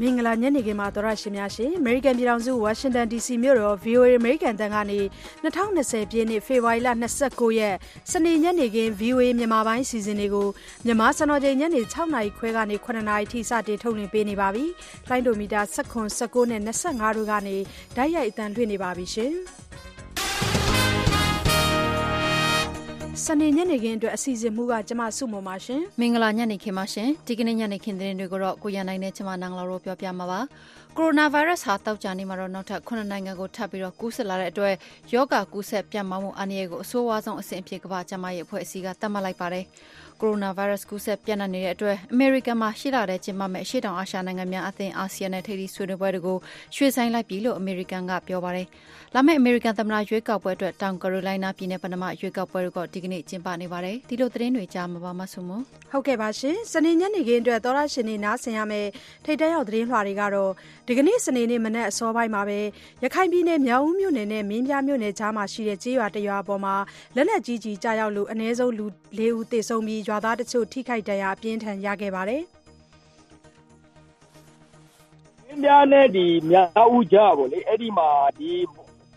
မင်္ဂလာညနေခင်းပါသောရရှင်များရှင်အမေရိကန်ပြည်ထောင်စုဝါရှင်တန် DC မြို့တော် VOA အမေရိကန်တန်ကနေ2020ပြည့်နှစ်ဖေဖော်ဝါရီလ29ရက်စနေညနေခင်း VOA မြန်မာပိုင်းစီစဉ်တွေကိုမြန်မာစံတော်ချိန်ညနေ6နာရီခွဲကနေ9နာရီထိစတင်ထုတ်လွှင့်ပေးနေပါပြီ။လိုင်းဒိုမီတာ19 19နဲ့25တို့ကနေဓာတ်ရိုက်အတန်လွှင့်နေပါပြီရှင်။ စနေညနေခင်းအတွက်အစီအစဉ်မှုကကျမစုမပါရှင်မင်္ဂလာညနေခင်းပါရှင်ဒီကနေ့ညနေခင်းသတင်းတွေကိုတော့ကိုရန်နိုင်နဲ့ကျမနန်းလာတို့ပြောပြမှာပါကိုရိုနာဗိုင်းရပ်စ်ဟာတောက်ကြနေမှာတော့နောက်ထပ်9နိုင်ငံကိုထပ်ပြီးတော့ကူးစက်လာတဲ့အတွက်ယောဂကူးစက်ပြန့်ပွားမှုအန္တရာယ်ကိုအဆိုးဝါးဆုံးအဆင့်အဖြစ်ကမ္ဘာ့ကျန်းမာရေးအဖွဲ့အစည်းကသတ်မှတ်လိုက်ပါတယ်ကိုရိုနာဗိုင်းရပ်စ်ကူးစက်ပြန့်နှံ့နေတဲ့အတွက်အမေရိကန်မှာရှိလာတဲ့ကျင်းပမဲ့အရှေ့တောင်အာရှနိုင်ငံများအသင်းအာဆီယံနဲ့ထိပ်သီးဆွေးနွေးပွဲတွေကိုရွှေ့ဆိုင်းလိုက်ပြီလို့အမေရိကန်ကပြောပါတယ်။ လာမယ့်အမေရိကန်သမ္မတရွေးကောက်ပွဲအတွက်တောင်ကာရိုလိုင်းနာပြည်နယ်ပဏမရွေးကောက်ပွဲတွေကဒီကနေ့ကျင်းပနေပါတယ်။ဒီလိုသတင်းတွေကြားမှာပါမဆုမ။ဟုတ်ကဲ့ပါရှင်။စနေညနေခင်းအတွက်သောရရှင်နေနားဆင်ရမယ့်ထိတ်တဲရောက်သတင်းလွှာတွေကတော့ဒီကနေ့စနေနေ့မနက်အစောပိုင်းမှာပဲရခိုင်ပြည်နယ်မြောက်ဦးမြို့နယ်နဲ့မင်းပြားမြို့နယ်ကြားမှာရှိတဲ့ကျေးရွာတရွာပေါ်မှာလက်နက်ကြီးကြီးကြားရောက်လို့အ ਨੇ ဆုံးလူ၄ဦးသေဆုံးပြီးရွာသားတချို့ထိခိုက်ဒဏ်ရာအပြင်းထန်ရခဲ့ပါတယ်။မင်းပြားနဲ့ဒီမြောက်ဦးကြားပေါ့လေအဲ့ဒီမှာဒီ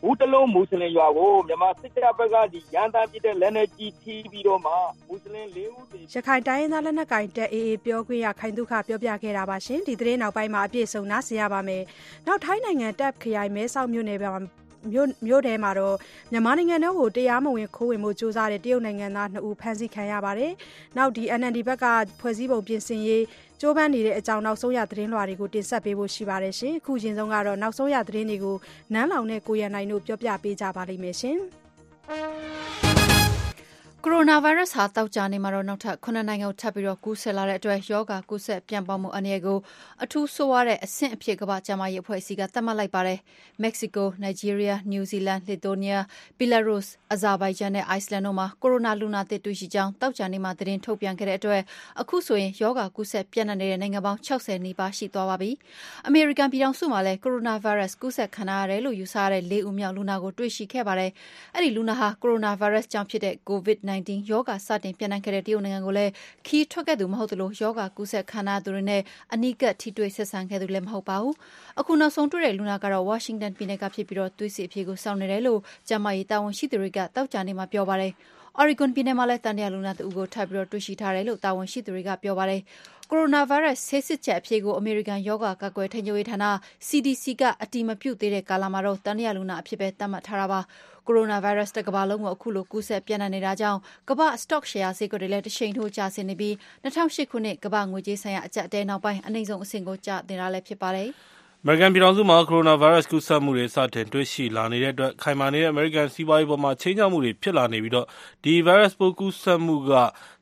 ဘူးတလုံးမွတ်စလင်ရွာကိုမြန်မာစစ်တပ်ဘက်ကဒီရန်သားပြတဲ့လက်နက်ကြီးထိပြီးတော့မှမွတ်စလင်၄ဦးသေရခိုင်တိုင်းရင်းသားလက်နက်ကင်တပ် AA ပြောခွင့်ရခိုင်ဒုက္ခပြောပြခဲ့တာပါရှင်ဒီသတင်းနောက်ပိုင်းမှာအပြည့်စုံနားဆင်ရပါမယ်နောက်ထိုင်းနိုင်ငံတပ်ခရိုင်မဲဆောက်မြို့နယ်မြို့မြို့ထဲမှာတော့မြန်မာနိုင်ငံတော်ကိုတရားမဝင်ခိုးဝင်မှုစူးစမ်းတဲ့တရုတ်နိုင်ငံသား2ဦးဖမ်းဆီးခံရပါတယ်။နောက်ဒီ NND ဘက်ကဖွဲ့စည်းပုံပြင်ဆင်ရေး ကြိုးပမ်းနေတဲ့အကြောင်းနောက်ဆုံးရသတင်းလွှာတွေကိုတင်ဆက်ပေးဖို့ရှိပါတယ်ရှင်။အခုချင်းဆုံးကတော့နောက်ဆုံးရသတင်းတွေကိုနန်းလောင်နဲ့ကိုရန်နိုင်တို့ပြောပြပေးကြပါလိမ့်မယ်ရှင်။ ကိုရိုနာဗိုင်းရပ်စ်ဟာသောကြာနေ့မှာတော့နောက်ထပ်9နိုင်ငံကိုထပ်ပြီးတော့ကူးစက်လာတဲ့အတွက်ရောဂါကူးစက်ပြန့်ပွားမှုအန္တရာယ်ကိုအထူးဆိုးဝါးတဲ့အဆင့်အဖြစ်ကမ္ဘာ့ကျန်းမာရေးအဖွဲ့အစည်းကသတ်မှတ်လိုက်ပါတယ်။မက္ကဆီကို၊နိုင်ဂျီးရီးယား၊နယူးဇီလန်၊လစ်သူနီးယား၊ဘီလာရုစ်၊အဇာဘိုင်ဂျန်နဲ့အိုက်စလန်တို့မှာကိုရိုနာလူနာသစ်တွေ့ရှိကြောင်းသောကြာနေ့မှာသတင်းထုတ်ပြန်ခဲ့တဲ့အတွက်အခုဆိုရင်ရောဂါကူးစက်ပြန့်နှံ့နေတဲ့နိုင်ငံပေါင်း60နီးပါးရှိသွားပါပြီ။အမေရိကန်ပြည်ထောင်စုမှာလည်းကိုရိုနာဗိုင်းရပ်စ်ကူးစက်ခံထားရတယ်လို့ယူဆရတဲ့၄ဦးမြောက်လူနာကိုတွေ့ရှိခဲ့ပါတယ်။အဲဒီလူနာဟာကိုရိုနာဗိုင်းရပ်စ်ကြောင့်ဖြစ်တဲ့ COVID-19 ရောဂါစတင်ပျံ့နှံ့ခဲ့တဲ့တရုတ်နိုင်ငံကိုလည်း ခရီးထွက်ခဲ့သူမဟုတ်သလို ရောဂါကူးစက်ခံထားရသူတွေနဲ့ အနီးကပ် ထိတွေ့ဆက်ဆံခဲ့သူလည်း မဟုတ်ပါဘူး။အခုနောက်ဆုံးတွေ့တဲ့လူနာကတော့ ဝါရှင်တန်ပြည်နယ်ကဖြစ်ပြီး သွေးစစ်အဖြေကို စောင့်နေတယ်လို့ ကျန်းမာရေးတာဝန်ရှိသူတွေက သောကြာနေ့မှာ ပြောပါတယ်။ Oregon ပြည်နယ်မှာလည်း သံသယလူနာတဦးကို ထပ်ပြီးတွေ့ရှိထားတယ်လို့ တာဝန်ရှိသူတွေက ပြောပါတယ်။ ကိုရိုနာဗိုင်းရပ်စ်ဆေးစစ်ချက်အဖြေကိုအမေရိကန်ရောဂါကာကွယ်ထိန်းချုပ်ရေးဌာန CDC ကအတည်မပြုသေးတဲ့ကာလမှာတော့သံသယလူနာအဖြစ်ပဲသတ်မှတ်ထားတာပါကိုရိုနာဗိုင်းရပ်စ်တကမ္ဘာလုံးကိုအခုလိုကူးစက်ပြန့်နှံ့နေတာကြောင့်ကမ္ဘာ့စတော့ရှယ်ယာဈေးကွက်တွေလည်းတရှိန်ထိုးကျဆင်းနေပြီး၂၀၀၈ခုနှစ်ကမ္ဘာ့ငွေကြေးဆိုင်ရာအကျပ်အတည်းနောက်ပိုင်းအနိမ့်ဆုံးအဆင့်ကိုကျနေတာလည်းဖြစ်ပါတယ်။အမေရိကန်ပြည်ထောင်စုမှာကိုရိုနာဗိုင်းရပ်စ်ကူးစက်မှုတွေစတင်တွေ့ရှိလာနေတဲ့အတွက်ခိုင်မာနေတဲ့အမေရိကန်စီးပွားရေးအပေါ်မှာခြိမ်းခြောက်မှုတွေဖြစ်လာနေပြီးဒီဗိုင်းရပ်စ်ပိုးကူးစက်မှုက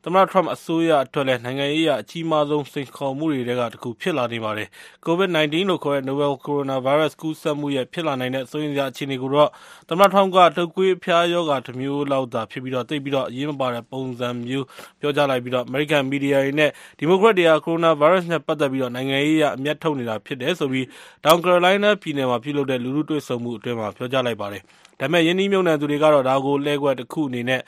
သမ္မတ Trump အစိုးရအတွက်လည်းနိုင်ငံရေးအရအကြီးမားဆုံးစိန်ခေါ်မှုတွေထဲကတခုဖြစ်လာနေပါတယ်။ COVID-19 လို့ခေါ်တဲ့ Novel Coronavirus ကူးစက်မှုရဲ့ဖြစ်လာနိုင်တဲ့စိုးရိမ်စရာအခြေအနေကိုတော့သမ္မတ Trump ကတုပ်ကွေးအဖျားရောဂါတမျိုးလောက်သာဖြစ်ပြီးသိပ်ပြီးအရေးမပါတဲ့ပုံစံမျိုးပြောကြားလိုက်ပြီးအမေရိကန်မီဒီယာတွေနဲ့ဒီမိုကရက်တွေက Coronavirus နဲ့ပတ်သက်ပြီးနိုင်ငံရေးအရအမြတ်ထုတ်နေတာဖြစ်တယ်ဆိုပြီးတောင်ကယ်ရိုလိုင်းနားပြည်နယ်မှာပြုလုပ်တဲ့လူထုတွေ့ဆုံမှုအတွင်းပြောကြားလိုက်ပါတယ်။ဒါပေမယ့်ရင်းနှီးမြှုပ်နှံသူတွေကတော့ဒါကိုလှည့်ကွက်တခုအနေနဲ့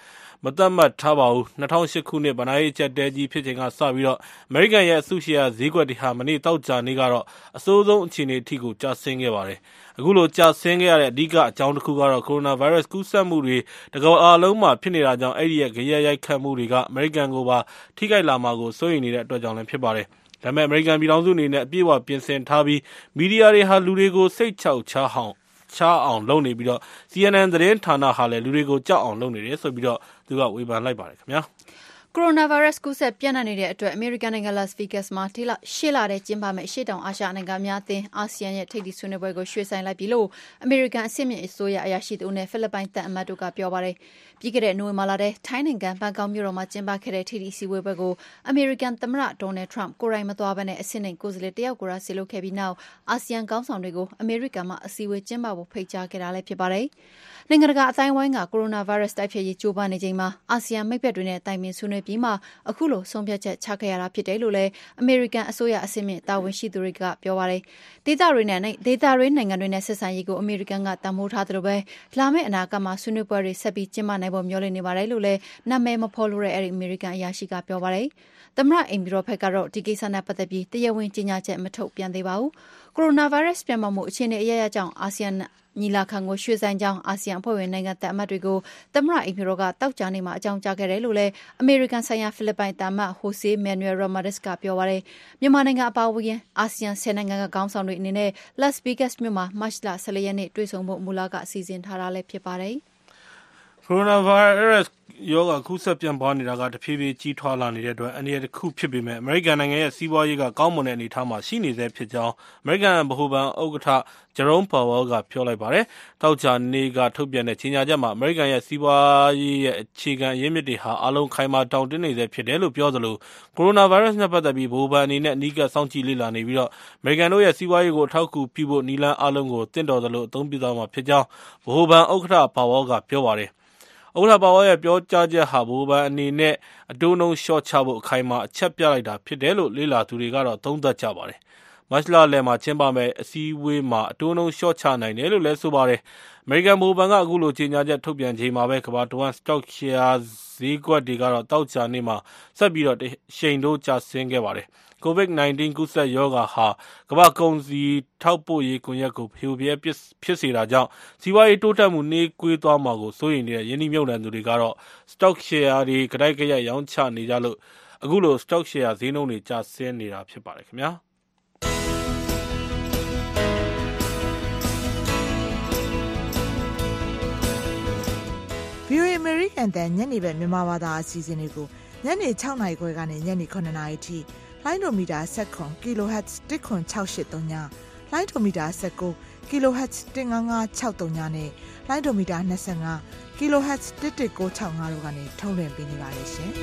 မသတ်မှတ်ထားပါဘူး။၂၀၀၈ခုနှစ်ဘဏ္ဍာရေးအကျပ်အတည်းကြီးဖြစ်ချိန်ကစပြီးအမေရိကန်ရဲ့အစုရှယ်ယာဈေးကွက်တွေဟာမနေ့သောကြာနေ့ကတော့အဆိုးဆုံးအခြေအနေထိကိုကျဆင်းခဲ့ပါတယ်။အခုလိုကျဆင်းခဲ့ရတဲ့အဓိကအကြောင်းတခုကတော့ကိုရိုနာဗိုင်းရပ်စ်ကူးစက်မှုတွေတကမ္ဘာလုံးမှာဖြစ်နေတာကြောင့်အဲဒီရဲ့ဂယက်ရိုက်ခတ်မှုတွေကအမေရိကန်ကိုပါထိခိုက်လာမှာကိုစိုးရိမ်နေတဲ့အတွက်ကြောင့်လည်းဖြစ်ပါတယ်။ဒါပေမယ့်အမေရိကန်ပြည်ထောင်စုအနေနဲ့အပြည့်အဝပြင်ဆင်ထားပြီးမီဒီယာတွေဟာလူတွေကိုစိတ်ချောက်ချားအောင်ချားအောင်လုပ်နေပြီး CNN သတင်းဌာနဟာလည်းလူတွေကိုကြောက်အောင်လုပ်နေတယ်ဆိုပြီး သူကဝေဖန်လိုက်ပါတယ်ခင်ဗျာ။ကိုရိုနာဗိုင်းရပ်စ်ကူးစက်ပြန့်နှံ့နေတဲ့အတွက်အမေရိကန်နိုင်ငံ Las Vegas မှာရှေ့လထဲကျင်းပမယ့်အရှေ့တောင်အာရှနိုင်ငံများအသင်းအာဆီယံရဲ့ထိပ်သီးဆွေးနွေးပွဲကိုရွှေ့ဆိုင်းလိုက်ပြီလို့အမေရိကန်အဆင့်မြင့်အစိုးရအရာရှိတဦးနဲ့ဖိလစ်ပိုင်သံအမတ်တို့ကပြောပါတယ်။ပြီးခဲ့တဲ့နိုဝင်ဘာလထဲထိုင်းနိုင်ငံဘန်ကောက်မြို့တော်မှာကျင်းပခဲ့တဲ့ထိပ်သီးအစည်းအဝေးပွဲကိုအမေရိကန်သမ္မတ Donald Trump ကိုယ်တိုင်မသွားဘဲအဆင့်နိမ့်ကိုယ်စားလှယ်တယောက်ကိုသာစေလွှတ်ခဲ့ပြီးနောက်အာဆီယံခေါင်းဆောင်တွေကိုအမေရိကန်မှာအစည်းအဝေးကျင်းပဖို့ဖိတ်ကြားခဲ့တာလည်းဖြစ်ပါတယ်။နိုင်ငံတကာအသိုင်းအဝိုင်းကကိုရိုနာဗိုင်းရပ်စ်တိုက်ဖျက်ရေးကြိုးပမ်းနေချိန်မှာအာဆီယံမိတ်ဘက်တွေနဲ့တိုင်ပင်ဆွေးနွေးခဲ့ပြီးမှအခုလိုဆုံးဖြတ်ချက်ချခဲ့ရတာဖြစ်တယ်လို့လည်းအမေရိကန်အစိုးရအဆင့်မြင့်တာဝန်ရှိသူတွေကပြောပါတယ်။ဒေသတွေနဲ့ဒေသတွေနိုင်ငံတွေနဲ့ဆက်ဆံရေးကိုအမေရိကန်ကတံမိုးထားသလိုပဲလာမယ့်အနာဂတ်မှာဆွေးနွေးပွဲတွေဆက်ပြီးကျင်းပနိုင်ဖို့မျှော်လင့်နေပါတယ်လို့လည်းနာမည်မဖော်လို့တဲ့အဲဒီအမေရိကန်အရာရှိကပြောပါတယ်။သမ္မတအိမ်ဖြူတော်ဘက်ကတော့ဒီကိစ္စနဲ့ပတ်သက်ပြီးတရားဝင်ကြေညာချက်မထုတ်ပြန်သေးပါဘူး။ကိုရိုနာဗိုင်းရပ်စ်ပြန့်ပွားမှုအခြေအနေအရရကြောင့်အာဆီယံညီလာခံကိုရွှေ့ဆိုင်းကြောင်းအာဆီယံအဖွဲ့ဝင်နိုင်ငံသံအမတ်တွေကိုသမ္မတအိမ်ဖြူတော်ကတောက်ကြနေမှာအကြောင်းကြားခဲ့တယ်လို့လည်းအမေရိကန်ဆိုင်ရာဖိလစ်ပိုင်သံအမတ်ဟိုဆေးမန်နွယ်ရိုမာဒစ်ကပြောပါတယ်မြန်မာနိုင်ငံအပါအဝင်အာဆီယံဆယ်နိုင်ငံကခေါင်းဆောင်တွေအနေနဲ့ Las Vegas မြို့မှာမတ်လ14ရက်နေ့တွေ့ဆုံဖို့မူလကစီစဉ်ထားတာလည်းဖြစ်ပါတယ်။ ကိုရိုနာဗိုင်းရပ်စ်ရောဂါကူးစက်ပြန့်ပွားနေတာကတဖြည်းဖြည်းကြီးထွားလာနေတဲ့အတွက်အန္တရာယ်တစ်ခုဖြစ်ပေမဲ့အမေရိကန်နိုင်ငံရဲ့စီးပွားရေးကကောင်းမွန်တဲ့အနေအထားမှာရှိနေဆဲဖြစ်ကြောင်းအမေရိကန်ဗဟိုဘဏ်ဥက္ကဋ္ဌ Jerome Powell ကပြောလိုက်ပါတယ်။တောက်ချာနေကထုတ်ပြန်တဲ့ကြေညာချက်မှာအမေရိကန်ရဲ့စီးပွားရေးရဲ့အခြေခံအရင်းမြစ်တွေဟာအလုံးခိုင်မာတောင့်တင်းနေဆဲဖြစ်တယ်လို့ပြောသလိုကိုရိုနာဗိုင်းရပ်စ်နဲ့ပတ်သက်ပြီးဗဟိုဘဏ်အနေနဲ့အနီးကပ်စောင့်ကြည့်လေ့လာနေပြီးတော့အမေရိကန်တို့ရဲ့စီးပွားရေးကိုအထောက်အကူပြုဖို့နီလန်းအလုံးကိုတင့်တော်သလိုအသုံးပြုသွားမှာဖြစ်ကြောင်းဗဟိုဘဏ်ဥက္ကဋ္ဌ Powell ကပြောပါတယ်။ ဥက္ကဋ္ဌပါဝါရဲ့ပြောကြားချက်ဟာဘူဘန်အနေနဲ့အတိုးနှုံလျှော့ချဖို့အခိုင်အမာအချက်ပြလိုက်တာဖြစ်တယ်လို့လေ့လာသူတွေကတော့သုံးသပ်ကြပါတယ်။ မတ်လလယ်မှာကျင်းပမယ့် အစည်းအဝေးမှာ အတိုးနှုံလျှော့ချနိုင်တယ်လို့လည်းဆိုပါတယ်။အမေရိကန်ဘူဘန်က အခုလို ကြေညာချက်ထုတ်ပြန်ချိန်မှာပဲ ကမ္ဘာတဝန်း stock share ဈေးကွက်တွေကတော့တောက်ချာနေမှာ ဆက်ပြီးတော့ရှိန်တို့ကျဆင်းခဲ့ပါတယ်။ COVID-19 ကူးစက်ရောဂါဟာ ကမ္ဘာ့ကုန်စည်ထောက်ပို့ရေးကွန်ရက်ကို ဖရိုဖရဲဖြစ်စေတာကြောင့် စီးပွားရေးတိုးတက်မှု နှေးကွေးသွားမှာကို စိုးရိမ်နေတဲ့ ရင်းနှီးမြှုပ်နှံသူတွေကတော့ stock share တွေ ကတိုက်ကြရိုက် ရောင်းချနေကြလို့ အခုလို stock share ဈေးနှုန်းတွေ ကျဆင်းနေတာ ဖြစ်ပါတယ်ခင်ဗျာ။ VOA American တန်ညနေပဲမြန်မာဘာသာအစီအစဉ်တွေကိုညနေ6နာရီခွဲကနေညနေ9နာရီထိလိုင်းဒိုမီတာ7 kHz 10683ညလိုင်းဒိုမီတာ19 kHz 15563ညနဲ့လိုင်းဒိုမီတာ25 kHz 11965တို့ကနေထုတ်လွှင့်ပေးနေပါတယ်ရှင်။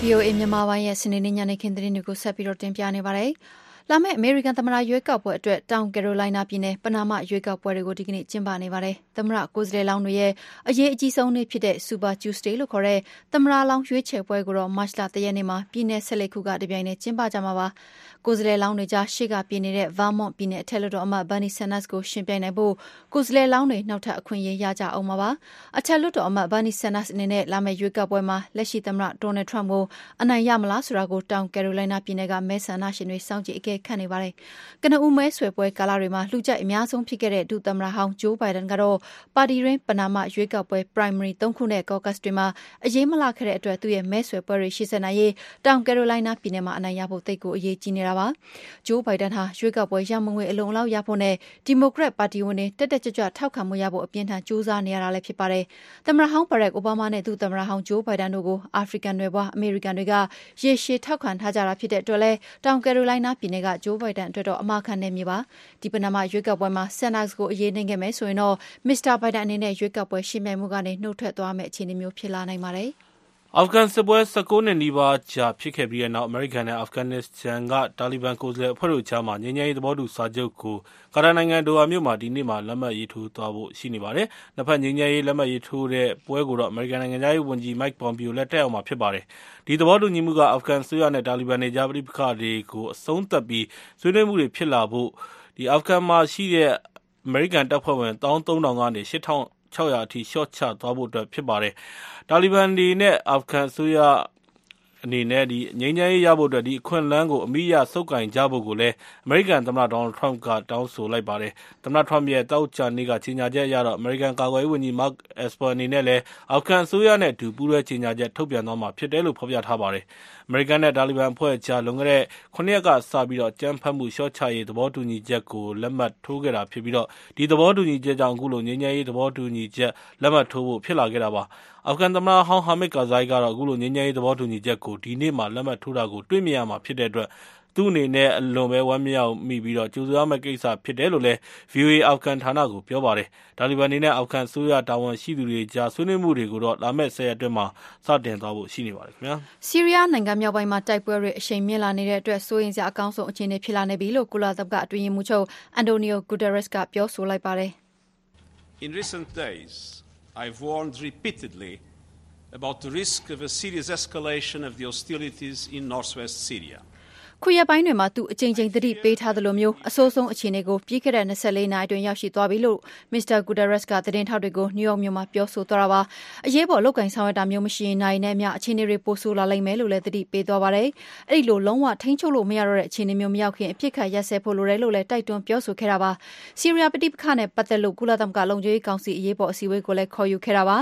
VOA မြန်မာပိုင်းရဲ့စနေနေ့ညနေခင်းသတင်းတွေကိုဆက်ပြီးတော့တင်ပြနေပါတယ်။ လာမယ့်အမေရိကန်သမ္မတရွေးကောက်ပွဲအတွက်တောင်ကယ်ရိုလိုင်းနာပြည်နယ်ပနာမရွေးကောက်ပွဲတွေကိုဒီကနေ့ကျင်းပနေပါတယ်။သမ္မတကိုယ်စားလှယ်လောင်းတွေရဲ့အရေးအကြီးဆုံးနေ့ဖြစ်တဲ့ Super Tuesday လို့ခေါ်တဲ့သမ္မတလောင်းရွေးချယ်ပွဲကိုတော့မတ်လ၁ရက်နေ့မှာပြည်နယ်၁၄ခုကတပြိုင်တည်းကျင်းပကြမှာပါ။ ကိုယ်စားလှယ်လောင်းတွေကြားရှေ့ကပြေးနေတဲ့ Vermont ပြည်နယ်အထက်လွှတ်တော်အမတ် Bernie Sanders ကိုယှဉ်ပြိုင်နိုင်ဖို့ကိုယ်စားလှယ်လောင်းတွေနောက်ထပ်အခွင့်အရေးရကြဦးမှာပါ။အထက်လွှတ်တော်အမတ် Bernie Sanders အနေနဲ့လာမယ့်ရွေးကောက်ပွဲမှာလက်ရှိသမ္မတ Donald Trump ကိုအနိုင်ရမလားဆိုတာကိုတောင် Carolina ပြည်နယ်ကမဲဆန္ဒရှင်တွေစောင့်ကြည့်အကဲခတ်နေပါတယ်။ကနဦးမဲဆွယ်ပွဲကာလတွေမှာလူကြိုက်အများဆုံးဖြစ်ခဲ့တဲ့ဒုသမ္မတဟောင်း Joe Biden ကတော့ပါတီတွင်းပနာမရွေးကောက်ပွဲ Primary ၃ခုနဲ့ Caucus တွေမှာအရေးမလှခဲ့တဲ့အတွက်သူ့ရဲ့မဲဆွယ်ပွဲတွေရှေ့ဆက်နိုင်ရေးတောင် Carolina ပြည်နယ်မှာအနိုင်ရဖို့သိပ်ကိုအရေးကြီးနေတာပါ။ Joe Biden ဟာရွေးကောက်ပွဲရမငွေအလုံအလောက်ရဖို့နဲ့ဒီမိုကရက်ပါတီဝင်တွေတက်တက်ကြွကြွထောက်ခံမှုရဖို့အပြင်းထန်ကြိုးစားနေရတာလည်းဖြစ်ပါတယ်။သမ္မတဟောင်း Barack Obama နဲ့ဒုသမ္မတဟောင်း Joe Biden တို့ကိုအာဖရိကန်နွယ်ဖွားအမေရိကန်တွေကရေရှည်ထောက်ခံထားကြတာဖြစ်တဲ့အတွက်လည်းတောင်ကယ်ရိုလိုင်းနားပြည်နယ်က Joe Biden အတွက်တော့အမာခံနယ်မြေပါ။ဒီပနာမရွေးကောက်ပွဲမှာ Sanders ကိုအရေးနှိမ်ခဲ့မယ်ဆိုရင်တော့ Mr. Biden အနေနဲ့ရွေးကောက်ပွဲရှင်ပြိုင်မှုကနေနှုတ်ထွက်သွားမယ့်အခြေအနေမျိုးဖြစ်လာနိုင်ပါတယ်။ အာဖဂန်စစ်ပွဲ ၁၉ နှစ်နီးပါးကြာ ဖြစ်ခဲ့ပြီးတဲ့နောက် အမေရိကန်နဲ့ အာဖဂန်နစ္စတန်က တာလီဘန် ကိုယ်စားလှယ်အဖွဲ့တို့ကြား ငြိမ်းချမ်းရေး သဘောတူစာချုပ်ကို ကာတာနိုင်ငံ ဒိုဟာမြို့မှာ ဒီနေ့လက်မှတ်ရေးထိုးသွားဖို့ ရှိနေပါတယ်။နှစ်ဘက်ငြိမ်းချမ်းရေး လက်မှတ်ရေးထိုးတဲ့ပွဲကိုတော့ အမေရိကန်နိုင်ငံခြားရေးဝန်ကြီး Mike Pompeo လည်း တက်ရောက်မှာ ဖြစ်ပါတယ်။ဒီသဘောတူညီမှုက အာဖဂန်အစိုးရနဲ့ တာလီဘန်တွေကြား ပဋိပက္ခတွေကို အဆုံးသတ်ပြီး ဆွေးနွေးမှုတွေ ဖြစ်လာဖို့ အာဖဂန်မှာရှိတဲ့ အမေရိကန်တပ်ဖွဲ့ဝင် ၁၃,၀၀၀ ကနေ၈,၆၀၀ အထိလျှော့ချသွားဖို့ဖြစ်ပါတယ်။တာလီဘန်တွေနဲ့အာဖဂန်အစိုးရအနေနဲ့ငြိမ်းချမ်းရေးရဖို့ဒီအခွင့်အလမ်းကိုအမိအရဆုပ်ကိုင်ကြဖို့ကိုလည်းအမေရိကန်သမ္မတ Donald Trump ကတောင်းဆိုလိုက်ပါတယ်။သမ္မတ Trump ရဲ့သောကြာနေ့ကကြေညာချက်အရတော့အမေရိကန်ကာကွယ်ရေးဝန်ကြီး Mark Esper အနေနဲ့လည်းအာဖဂန်အစိုးရနဲ့အတူပူးတွဲကြေညာချက်ထုတ်ပြန်သွားမှာဖြစ်တယ်လို့ဖော်ပြထားပါတယ်။ အမေရိကန်နဲ့ တာလီဘန်အဖွဲ့ကြား လွန်ခဲ့တဲ့ ၇ ရက်ကစပြီး အကြမ်းဖက်မှုလျှော့ချရေး သဘောတူညီချက်ကို လက်မှတ်ထိုးခဲ့တာဖြစ်ပြီး ဒီသဘောတူညီချက်ကြောင့် အခုလို ငြိမ်းချမ်းရေး သဘောတူညီချက် လက်မှတ်ထိုးဖို့ ဖြစ်လာခဲ့တာပါ။အာဖဂန်သမ္မတဟောင်း Hamid Karzai ကတော့ အခုလို ငြိမ်းချမ်းရေး သဘောတူညီချက်ကို ဒီနေ့မှာ လက်မှတ်ထိုးတာကို တွေ့မြင်ရမှာဖြစ်တဲ့အတွက် သူ့အနေနဲ့အလွန်ပဲဝမ်းမြောက်မိပြီးကြိုဆိုရမယ့်ကိစ္စဖြစ်တယ်လို့လည်း VOA အာဖဂန်ဌာနကိုပြောပါတယ်။တာလီဘန်တွေနဲ့အာဖဂန်အစိုးရတာဝန်ရှိသူတွေကြားဆွေးနွေးမှုတွေကိုတော့လာမယ့်၁၀ရက်အတွင်းမှာစတင်သွားဖို့ရှိနေပါတယ်။ဆီးရီးယားနိုင်ငံမြောက်ပိုင်းမှာတိုက်ပွဲတွေအရှိန်မြင့်လာနေတဲ့အတွက်စိုးရိမ်စရာအကောင်းဆုံးအခြေအနေဖြစ်လာနေပြီလို့ကုလသမဂ္ဂအတွင်းရေးမှူးချုပ် Antonio Guterres ကပြောဆိုလိုက်ပါတယ်။ I've warned repeatedly about the risk of a serious escalation of the hostilities in northwest Syria. ခုရက်ပိုင်းတွေမှာ သူအကြိမ်ကြိမ်သတိပေးထားသလိုမျိုး အဆိုးဆုံးအခြေအနေကို ပြီးခဲ့တဲ့24နာရီအတွင်း ရောက်ရှိသွားပြီလို့ မစ္စတာဂူဒါရက်စ်ကသတင်းထောက်တွေကို နယူးယောက်မြို့မှာ ပြောဆိုသွားတာပါ အရေးပေါ် လုတ်ကင်ဆောင်ရတာမျိုး မရှိရင်နိုင်နဲ့အမျှ အခြေအနေတွေ ပိုဆိုးလာလိမ့်မယ်လို့လည်း သတိပေးသွားပါတယ် အဲ့ဒီလို လုံးဝထိန်းချုပ်လို့ မရတော့တဲ့ အခြေအနေမျိုး မရောက်ခင်အဖြစ်ခတ်ရက်စဲဖို့လိုတယ်လို့လည်း တိုက်တွန်းပြောဆိုခဲ့တာပါ ဆီးရီးယား ပဋိပက္ခနဲ့ ပတ်သက်လို့ ကုလသမဂ္ဂ လုံခြုံရေးကောင်စီ အရေးပေါ် အစည်းအဝေးကိုလည်း ခေါ်ယူခဲ့တာပါ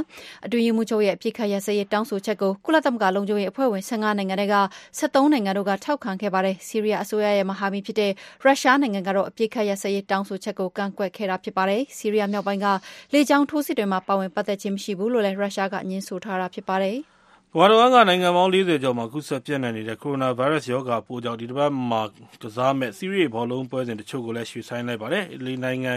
အတွင်းရေးမှူးချုပ်ရဲ့အဖြစ်ခတ်ရက်စဲရေး တောင်းဆိုချက်ကို ကုလသမဂ္ဂ လုံခြုံရေးအဖွဲ့ဝင်15နိုင်ငံတွေက73နိုင်ငံတို့က ထောက်ခံခဲ့ပါတယ်ဆီးရီးယားအစိုးရရဲ့မဟာမိတ်ဖြစ်တဲ့ရုရှားနိုင်ငံကတော့အပြစ်ခတ်ရစရေးတောင်းဆိုချက်ကိုကန့်ကွက်ခဲ့တာဖြစ်ပါတယ်။ဆီးရီးယားမြောက်ပိုင်းကလေကြောင်းထိုးစစ်တွေမှာပါဝင်ပတ်သက်ခြင်းမရှိဘူးလို့လည်းရုရှားကညှင်းဆိုထားတာဖြစ်ပါတယ်။ကမ္ဘာတော်ကနိုင်ငံပေါင်း40ကျော်မှာကူးစက်ပြန့်နှံ့နေတဲ့ကိုရိုနာဗိုင်းရပ်စ်ရောဂါပိုးကြောင့်ဒီတစ်ပတ်မှာကစားမဲ့စီးရီးဘောလုံးပွဲစဉ်တချို့ကိုလည်းရွှေ့ဆိုင်းလိုက်ပါတယ်။အီတလီနိုင်ငံ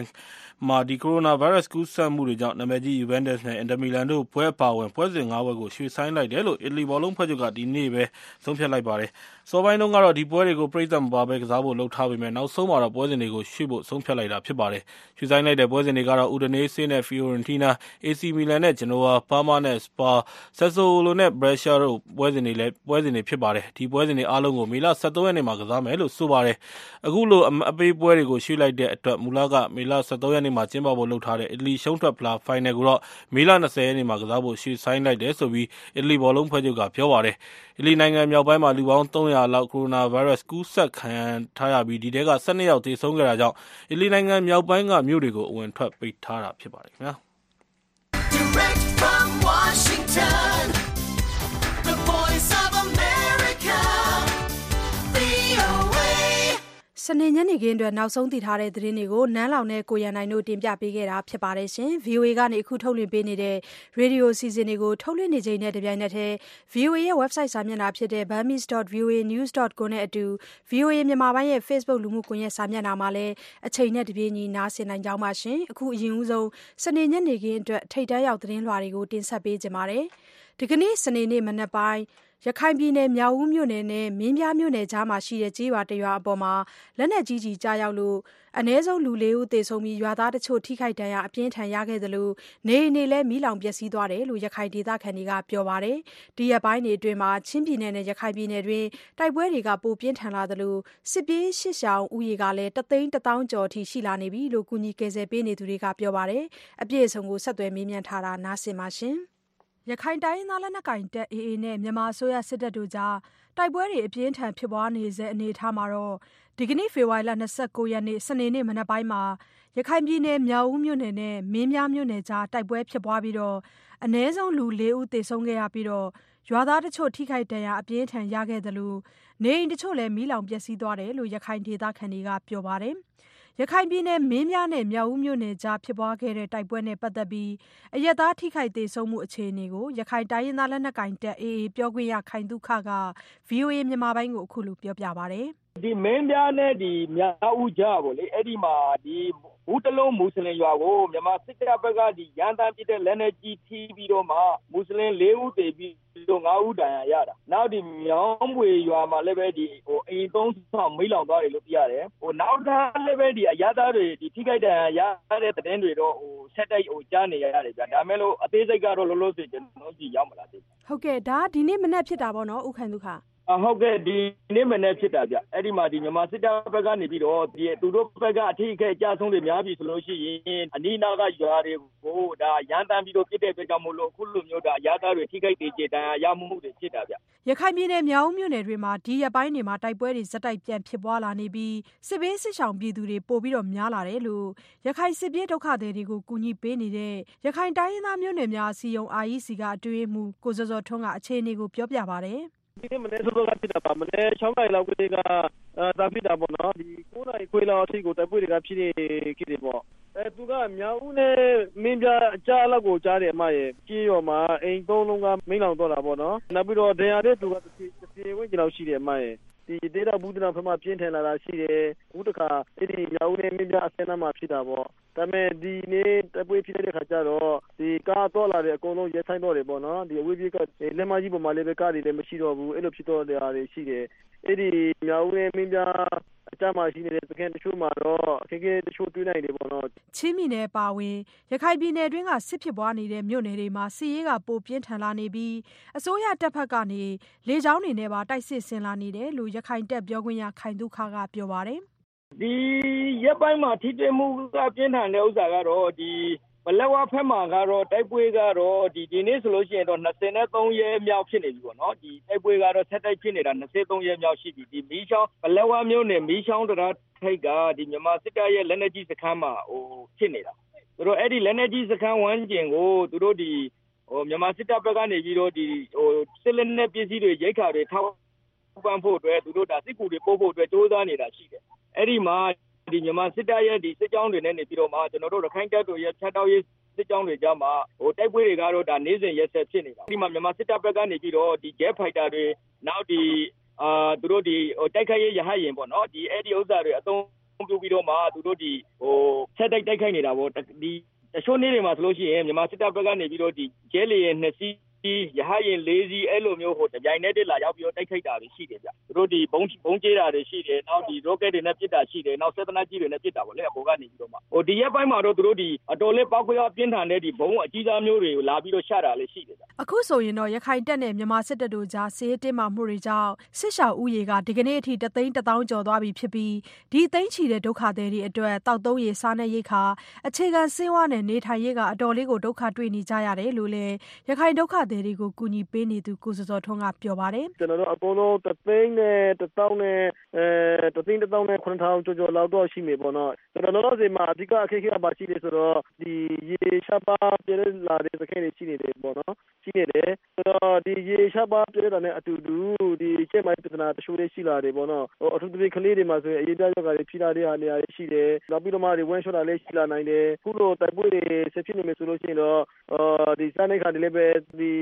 မှာဒီကိုရိုနာဗိုင်းရပ်စ် ကူးစက်မှုတွေကြောင့် နာမည်ကြီး Juventus နဲ့ Inter Milan တို့ပွဲ အပါဝင် ပွဲစဉ် ၅ ပွဲကို ရွှေ့ဆိုင်းလိုက်တယ်လို့ အီတလီဘောလုံးဖွဲ့ချုပ်က ဒီနေ့ပဲ ဆုံးဖြတ်လိုက်ပါတယ်။စောပိုင်းတုန်းကတော့ ဒီပွဲတွေကို ပရိသတ်မပါဘဲ ကစားဖို့ လုပ်ထားပေမဲ့နောက်ဆုံးမှာတော့ ပွဲစဉ်တွေကို ရွှေ့ဖို့ ဆုံးဖြတ်လိုက်တာ ဖြစ်ပါတယ်။ရွှေ့ဆိုင်းလိုက်တဲ့ ပွဲစဉ်တွေကတော့ Udinese နဲ့ Fiorentina, AC Milan နဲ့ Genoa, Parma နဲ့ Spal, Sassuolo နဲ့ Brescia တို့ ပွဲစဉ်တွေလည်းပွဲစဉ်တွေဖြစ်ပါတယ်။ဒီပွဲစဉ်တွေအားလုံးကို မေလ23ရက်နေ့မှာ ကစားမယ်လို့ ဆိုပါတယ်။အခုလိုအပေးပွဲတွေကို ရွှေ့လိုက်တဲ့အတွက် မူလက မေလ23ရက်နေ့မှာ ကျင်းပဖို့လုပ်ထားတဲ့ အီတလီရှုံးထွက်ဖလား ဖိုင်နယ်ကိုတော့ မေလ20ရက်နေ့မှာ ကစားဖို့ ရွှေ့ဆိုင်းလိုက်တယ်ဆိုပြီးအီတလီဘောလုံးဖွဲ့ချုပ်က ပြောပါတယ်။အီတလီနိုင်ငံမြောက်ပိုင်းမှာ လူပေါင်း300လောက် ကိုရိုနာဗိုင်းရပ်စ် ကူးစက်ခံထားရပြီးဒီထဲက12ယောက် သေဆုံးခဲ့တာကြောင့် အီတလီနိုင်ငံမြောက်ပိုင်းက မြို့တွေကို အဝင်ထွက် ပိတ်ထားတာ ဖြစ်ပါတယ်ခင်ဗျာ။ စနေညနေခင်းအတွက် နောက်ဆုံးသိထားတဲ့သတင်းတွေကို နန်းလောင်နဲ့ ကိုရန်နိုင်တို့ တင်ပြပေးခဲ့တာဖြစ်ပါတယ်ရှင်။ VOA ကနေအခုထုတ်လွှင့်ပေးနေတဲ့ ရေဒီယိုစီစဉ်တွေကို ထုတ်လွှင့်နေချိန်နဲ့ တပြိုင်နက်တည်း VOA ရဲ့ website စာမျက်နှာဖြစ်တဲ့ burmese.voanews.com နဲ့အတူ VOA မြန်မာပိုင်းရဲ့ Facebook လူမှုကွန်ရက်စာမျက်နှာမှာလည်း အချိန်နဲ့တပြေးညီ နားဆင်နိုင်ကြောင်းပါရှင်။အခု အရင်ဦးဆုံး စနေညနေခင်းအတွက် ထိတ်တန်းရောက် သတင်းလွှာတွေကို တင်ဆက်ပေးကြပါမယ်။ဒီကနေ့ စနေနေ့ မနက်ပိုင်း ရခိုင်ပြည်နယ် မြောက်ဦးမြို့နယ်နဲ့ မင်းပြားမြို့နယ်ကြားမှာရှိတဲ့ကျေးရွာတရွာအပေါ် လက်နက်ကြီးကျည်ကျရောက်လို့ အနည်းဆုံး လူလေးဦးသေဆုံးပြီး ရွာသားတချို့ ထိခိုက်ဒဏ်ရာ အပြင်းအထန်ရခဲ့သလို နေအိမ်တွေလည်း မီးလောင်ပျက်စီးသွားတယ်လို့ ရခိုင်ဒေသခံတွေက ပြောပါတယ်။ဒီရက်ပိုင်းတွေအတွင်း ချင်းပြည်နယ်နဲ့ ရခိုင်ပြည်နယ်တွင်း တိုက်ပွဲတွေ ပိုပြင်းထန်လာသလို စစ်ပြေးစစ်ရှောင်ဦးရေကလည်း တသိန်းတသောင်းကျော်အထိ ရှိလာနေပြီလို့ ကူညီကယ်ဆယ်ပေးနေသူတွေက ပြောပါတယ်။အပြည့်အစုံကို ဆက်သွယ်မေးမြန်းထားတာနားဆင်ပါရှင်။ ရခိုင်တိုင်းရင်းသားလက်နက်ကိုင်တပ် AA နဲ့ မြန်မာအစိုးရစစ်တပ်တို့ကြား တိုက်ပွဲတွေ အပြင်းအထန် ဖြစ်ပွားနေဆဲ အနေအထားမှာ ဒီကနေ့ ဖေဖော်ဝါရီလ ၂၉ ရက်နေ့စနေနေ့ မနက်ပိုင်းမှာ ရခိုင်ပြည်နယ် မြောက်ဦးမြို့နယ်နဲ့ မင်းပြားမြို့နယ်ကြား တိုက်ပွဲဖြစ်ပွားပြီး အနည်းဆုံး လူလေးဦး သေဆုံးခဲ့ရပြီး ရွာသားတချို့ ထိခိုက်ဒဏ်ရာ အပြင်းအထန် ရခဲ့သလို နေအိမ်တချို့လည်း မီးလောင်ပျက်စီးသွားတယ်လို့ ရခိုင်ဒေသခံတွေက ပြောပါတယ်။ ရခိုင်ပြည်နယ် မင်းပြားနဲ့ မြောက်ဦးမြို့နယ်ကြား ဖြစ်ပွားခဲ့တဲ့ တိုက်ပွဲနဲ့ ပတ်သက်ပြီး အရပ်သား ထိခိုက်သေဆုံးမှု အခြေအနေကို ရခိုင်တိုင်းရင်းသား လက်နက်ကိုင်တပ် AA ပြောခွင့်ရ ခိုင်သုခက VOA မြန်မာပိုင်းကို အခုလို ပြောပြပါတယ်။ ဒီမင်းပြားနဲ့ဒီမြောက်ဦးကြားပေါ့လေ အဲ့ဒီမှာဒီဘူးတလုံးမွတ်စလင်ရွာကို မြန်မာစစ်တပ်ဘက်ကဒီရန်တမ်းပြတဲ့ လက်နေကြီးထီးပြီးတော့မှမွတ်စလင် ၄ ဦးတည်ပြီးတော့ ၅ ဦးတန်ရာရတာ နောက်ဒီမြောင်းပွေရွာမှာလည်းပဲဒီဟိုအိမ်သုံးဆောင်မိလောင်သွားတယ်လို့ပြရတယ်ဟိုနောက်ထပ်လည်းပဲဒီအရသားတွေဒီထိခိုက်တန်ရာရတဲ့တဲ့တွေတော့ဟိုဆက်တိုက်ဟိုကြားနေရတယ်ဗျာဒါမဲ့လို့ အသေးစိတ်ကတော့ လောလောဆယ် ကျွန်တော်ကြည့်ရောက်မလားသိဟုတ်ကဲ့ ဒါဒီနေ့မနေ့ဖြစ်တာပေါ့နော်ဥခိုင်ဒုက္ခ ဟုတ်ကဲ့ ဒီနေ့မနေ့ဖြစ်တာဗျ အဲ့ဒီမှာဒီမြန်မာစစ်တပ်ဘက်ကနေပြီးတော့ဒီသူတို့ဘက်က အထီးအခဲအကြဆုံးတွေ များပြီဆိုလို့ရှိရင် အနီးနားက ရွာတွေကိုဒါရန်တမ်းပြီးတော့ပြစ်တဲ့အတွက်ကြောင့်မို့လို့ အခုလိုမျိုးဒါအရသားတွေ ထိခိုက်ဒေကျေတန်ရမှုတွေ ဖြစ်တာဗျ ရခိုင်ပြည်နယ် မြောက်မြို့နယ်တွေမှာ ဒီရက်ပိုင်းတွေမှာ တိုက်ပွဲတွေဇက်တိုက်ပြန်ဖြစ်ပွားလာနေပြီး စစ်ဘေးစစ်ရှောင်ပြည်သူတွေ ပို့ပြီးတော့များလာတယ်လို့ ရခိုင်စစ်ပြေးဒုက္ခသည်တွေကို ကူညီပေးနေတဲ့ ရခိုင်တိုင်းရင်းသားမျိုးနွယ်များ အစည်းအရုံး REC က အတွင်းမှုကိုစောစောထွန်းက အခြေအနေကို ပြောပြပါတယ် ဒီနေ့မနေ့စောစောကဖြစ်တာပါမနေ့6နာရီလောက်ကလေးကဒါဖြစ်တာပေါ့နော်ဒီ9နာရီခွဲလောက်အထိကိုတိုက်ပွဲတွေကဖြစ်နေခဲ့တယ်ပေါ့အဲသူကမြောက်ဦးနဲ့မင်းပြအကြားလောက်ကိုကြားတယ်အမရဲ့ကြေးရော်မှာအိမ်သုံးလုံးကမိန်လောင်တော့တာပေါ့နော်နောက်ပြီးတော့ဒဏ်ရာတဲ့သူကတစ်ပြေဝင်းကျလောက်ရှိတယ်အမရဲ့ ဒီဒေတာဘူးတနာဖမပြင်းထန်လာတာရှိတယ်အခုတခါအဲ့ဒီမြောက်ဦးနဲ့မင်းပြအစင်းနာမှာဖြစ်တာပေါ့ဒါပေမဲ့ဒီနေ့တပွဲဖြစ်တဲ့ခါကျတော့ဒီကားတော့လာတယ်အကုန်လုံးရဲဆိုင်တော့တယ်ပေါ့နော်ဒီအဝေးပြေးကလက်မကြီးပေါ်မှာလည်းပဲကားတွေလည်းမရှိတော့ဘူးအဲ့လိုဖြစ်တော့တဲ့အားတွေရှိတယ် အဲ့ဒီမြောက်ဦးနဲ့မင်းပြအကြမှာရှိနေတဲ့စခန်းတချို့မှာတော့အခက်အခဲတချို့တွေ့နိုင်တယ်ပေါ့နော်။ချင်းပြည်နယ်အပါအဝင်ရခိုင်ပြည်နယ်တွင်းကစစ်ဖြစ်ပွားနေတဲ့မြို့နယ်တွေမှာစစ်ရေးကပိုပြင်းထန်လာနေပြီးအစိုးရတပ်ဘက်ကနေလေကြောင်းတွေနဲ့ပါတိုက်စစ်ဆင်လာနေတယ်လို့ရခိုင်တပ်ပြောခွင့်ရခိုင်သုခကပြောပါတယ်။“ဒီရက်ပိုင်းမှာထိတွေ့မှုကပြင်းထန်တဲ့ဥစ္စာကတော့ ပလက်ဝဘက်မှာကတော့တိုက်ပွဲကတော့ဒီနေ့ဆိုလို့ရှိရင်တော့၂၃ရက်မြောက်ဖြစ်နေပြီပေါ့နော်။တိုက်ပွဲကတော့ဆက်တိုက်ဖြစ်နေတာ၂၃ရက်မြောက်ရှိပြီ။ပလက်ဝမြို့နယ်မီးချောင်းတံတားထိပ်ကမြန်မာစစ်တပ်ရဲ့လက်နက်ကြီးစခန်းမှာဖြစ်နေတာ။ဆိုတော့အဲဒီလက်နက်ကြီးစခန်းဝန်းကျင်ကိုသူတို့မြန်မာစစ်တပ်ဘက်ကနေပြီးတော့စစ်လက်နက်ပစ္စည်းတွေရိက္ခာတွေထောက်ပံ့ဖို့အတွက်သူတို့စစ်ကူတွေပို့ဖို့အတွက်ကြိုးစားနေတာရှိတယ်။အဲဒီမှာ မြန်မာစစ်တပ်ရဲ့စစ်ကြောင်းတွေနဲ့နေပြီးတော့မှကျနော်တို့ရခိုင့်တပ်တော်ရဲ့ဖြတ်တောက်ရေးစစ်ကြောင်းတွေကြားမှာတိုက်ပွဲတွေကတော့နေ့စဉ်ရက်ဆက်ဖြစ်နေတာ။အဲဒီမှာမြန်မာစစ်တပ်ဘက်ကနေပြီးတော့ဂျက်ဖိုက်တာတွေနောက်သူတို့တိုက်ခိုက်ရေးရဟတ်ယာဉ်ပေါ့နော်အဲဒီဥစ္စာတွေအသုံးပြုပြီးတော့မှသူတို့ဆက်တိုက်တိုက်ခိုက်နေတာပေါ့။တချို့နေ့တွေမှာဆိုလို့ရှိရင်မြန်မာစစ်တပ်ဘက်ကနေပြီးတော့ဂျက်လေယာဉ်၂စီး ရဟတ်ယာဉ်၄စီးအဲလိုမျိုးတပြိုင်နက်တည်းလာရောက်ပြီးတော့တိုက်ခိုက်တာတွေရှိတယ်ဗျ။သူတို့ဗုံးကြဲတာတွေရှိတယ်။နောက်ရော့ကက်တွေနဲ့ပစ်တာရှိတယ်။နောက်စက်သေနတ်ကြီးတွေနဲ့ပစ်တာပေါ့လေအပေါ်ကနေပြီးတော့မှ။ဒီရက်ပိုင်းမှာတော့သူတို့အတော်လေးပေါက်ကွဲအားပြင်းထန်တဲ့ဗုံးအကြီးစားမျိုးတွေကိုလာပြီးတော့ချတာလည်းရှိတယ်ဗျ။အခုဆိုရင်တော့ရခိုင်တပ်နဲ့မြန်မာစစ်တပ်တို့ကြားစစ်ရေးတင်းမာမှုတွေကြောင့်စစ်ရှောင်ဦးရေကဒီကနေ့အထိတသိန်းတသောင်းကျော်သွားပြီဖြစ်ပြီးဒီသိန်းချီတဲ့ဒုက္ခသည်တွေအတွက်သောက်သုံးရေ၊စားနပ်ရိက္ခာ၊အခြေခံဆေးဝါးနဲ့နေထိုင်ရေးကအတော်လေးဒုက္ခတွေ့နေကြရတယ်လို့လည်းရခိုင်ဒုက္ခသည်တွေကို ကူညီပေးနေသူ ကိုဇော်ဇော်ထွန်းက ပြောပါတယ်။“ကျနော်တို့ အကုန်လုံး တသိန်းနဲ့ တသောင်းနဲ့တသိန်းတသောင်းနဲ့၇ထောင်ကျော်ကျော်လောက်တော့ ရှိမယ်ပေါ့နော်။လောလောဆယ်မှာ အဓိက အခက်အခဲက ဘာရှိလဲဆိုတော့ ရေရှားပါး ပြတ်လာတဲ့ စခန်းတွေ ရှိနေတယ်ပေါ့နော်။ရှိနေတယ်။ဆိုတော့ ဒီရေရှားပါး ပြတ်တာနဲ့အတူတူ ကျန်းမာရေး ပြဿနာတချို့လည်း ရှိလာတယ်ပေါ့နော်။အထူးသဖြင့် ကလေးတွေမှာဆိုရင် အရေပြားရောဂါတွေ ဖြစ်လာတဲ့နေရာတွေရှိတယ်။နောက်ပြီးတော့မှ ဝမ်းလျှောတာလည်း ရှိလာနိုင်တယ်။အခုလို တိုက်ပွဲတွေ ဆက်ဖြစ်နေမယ်ဆိုလို့ရှိရင်တော့ စားနပ်ရိက္ခာတွေလည်းပဲ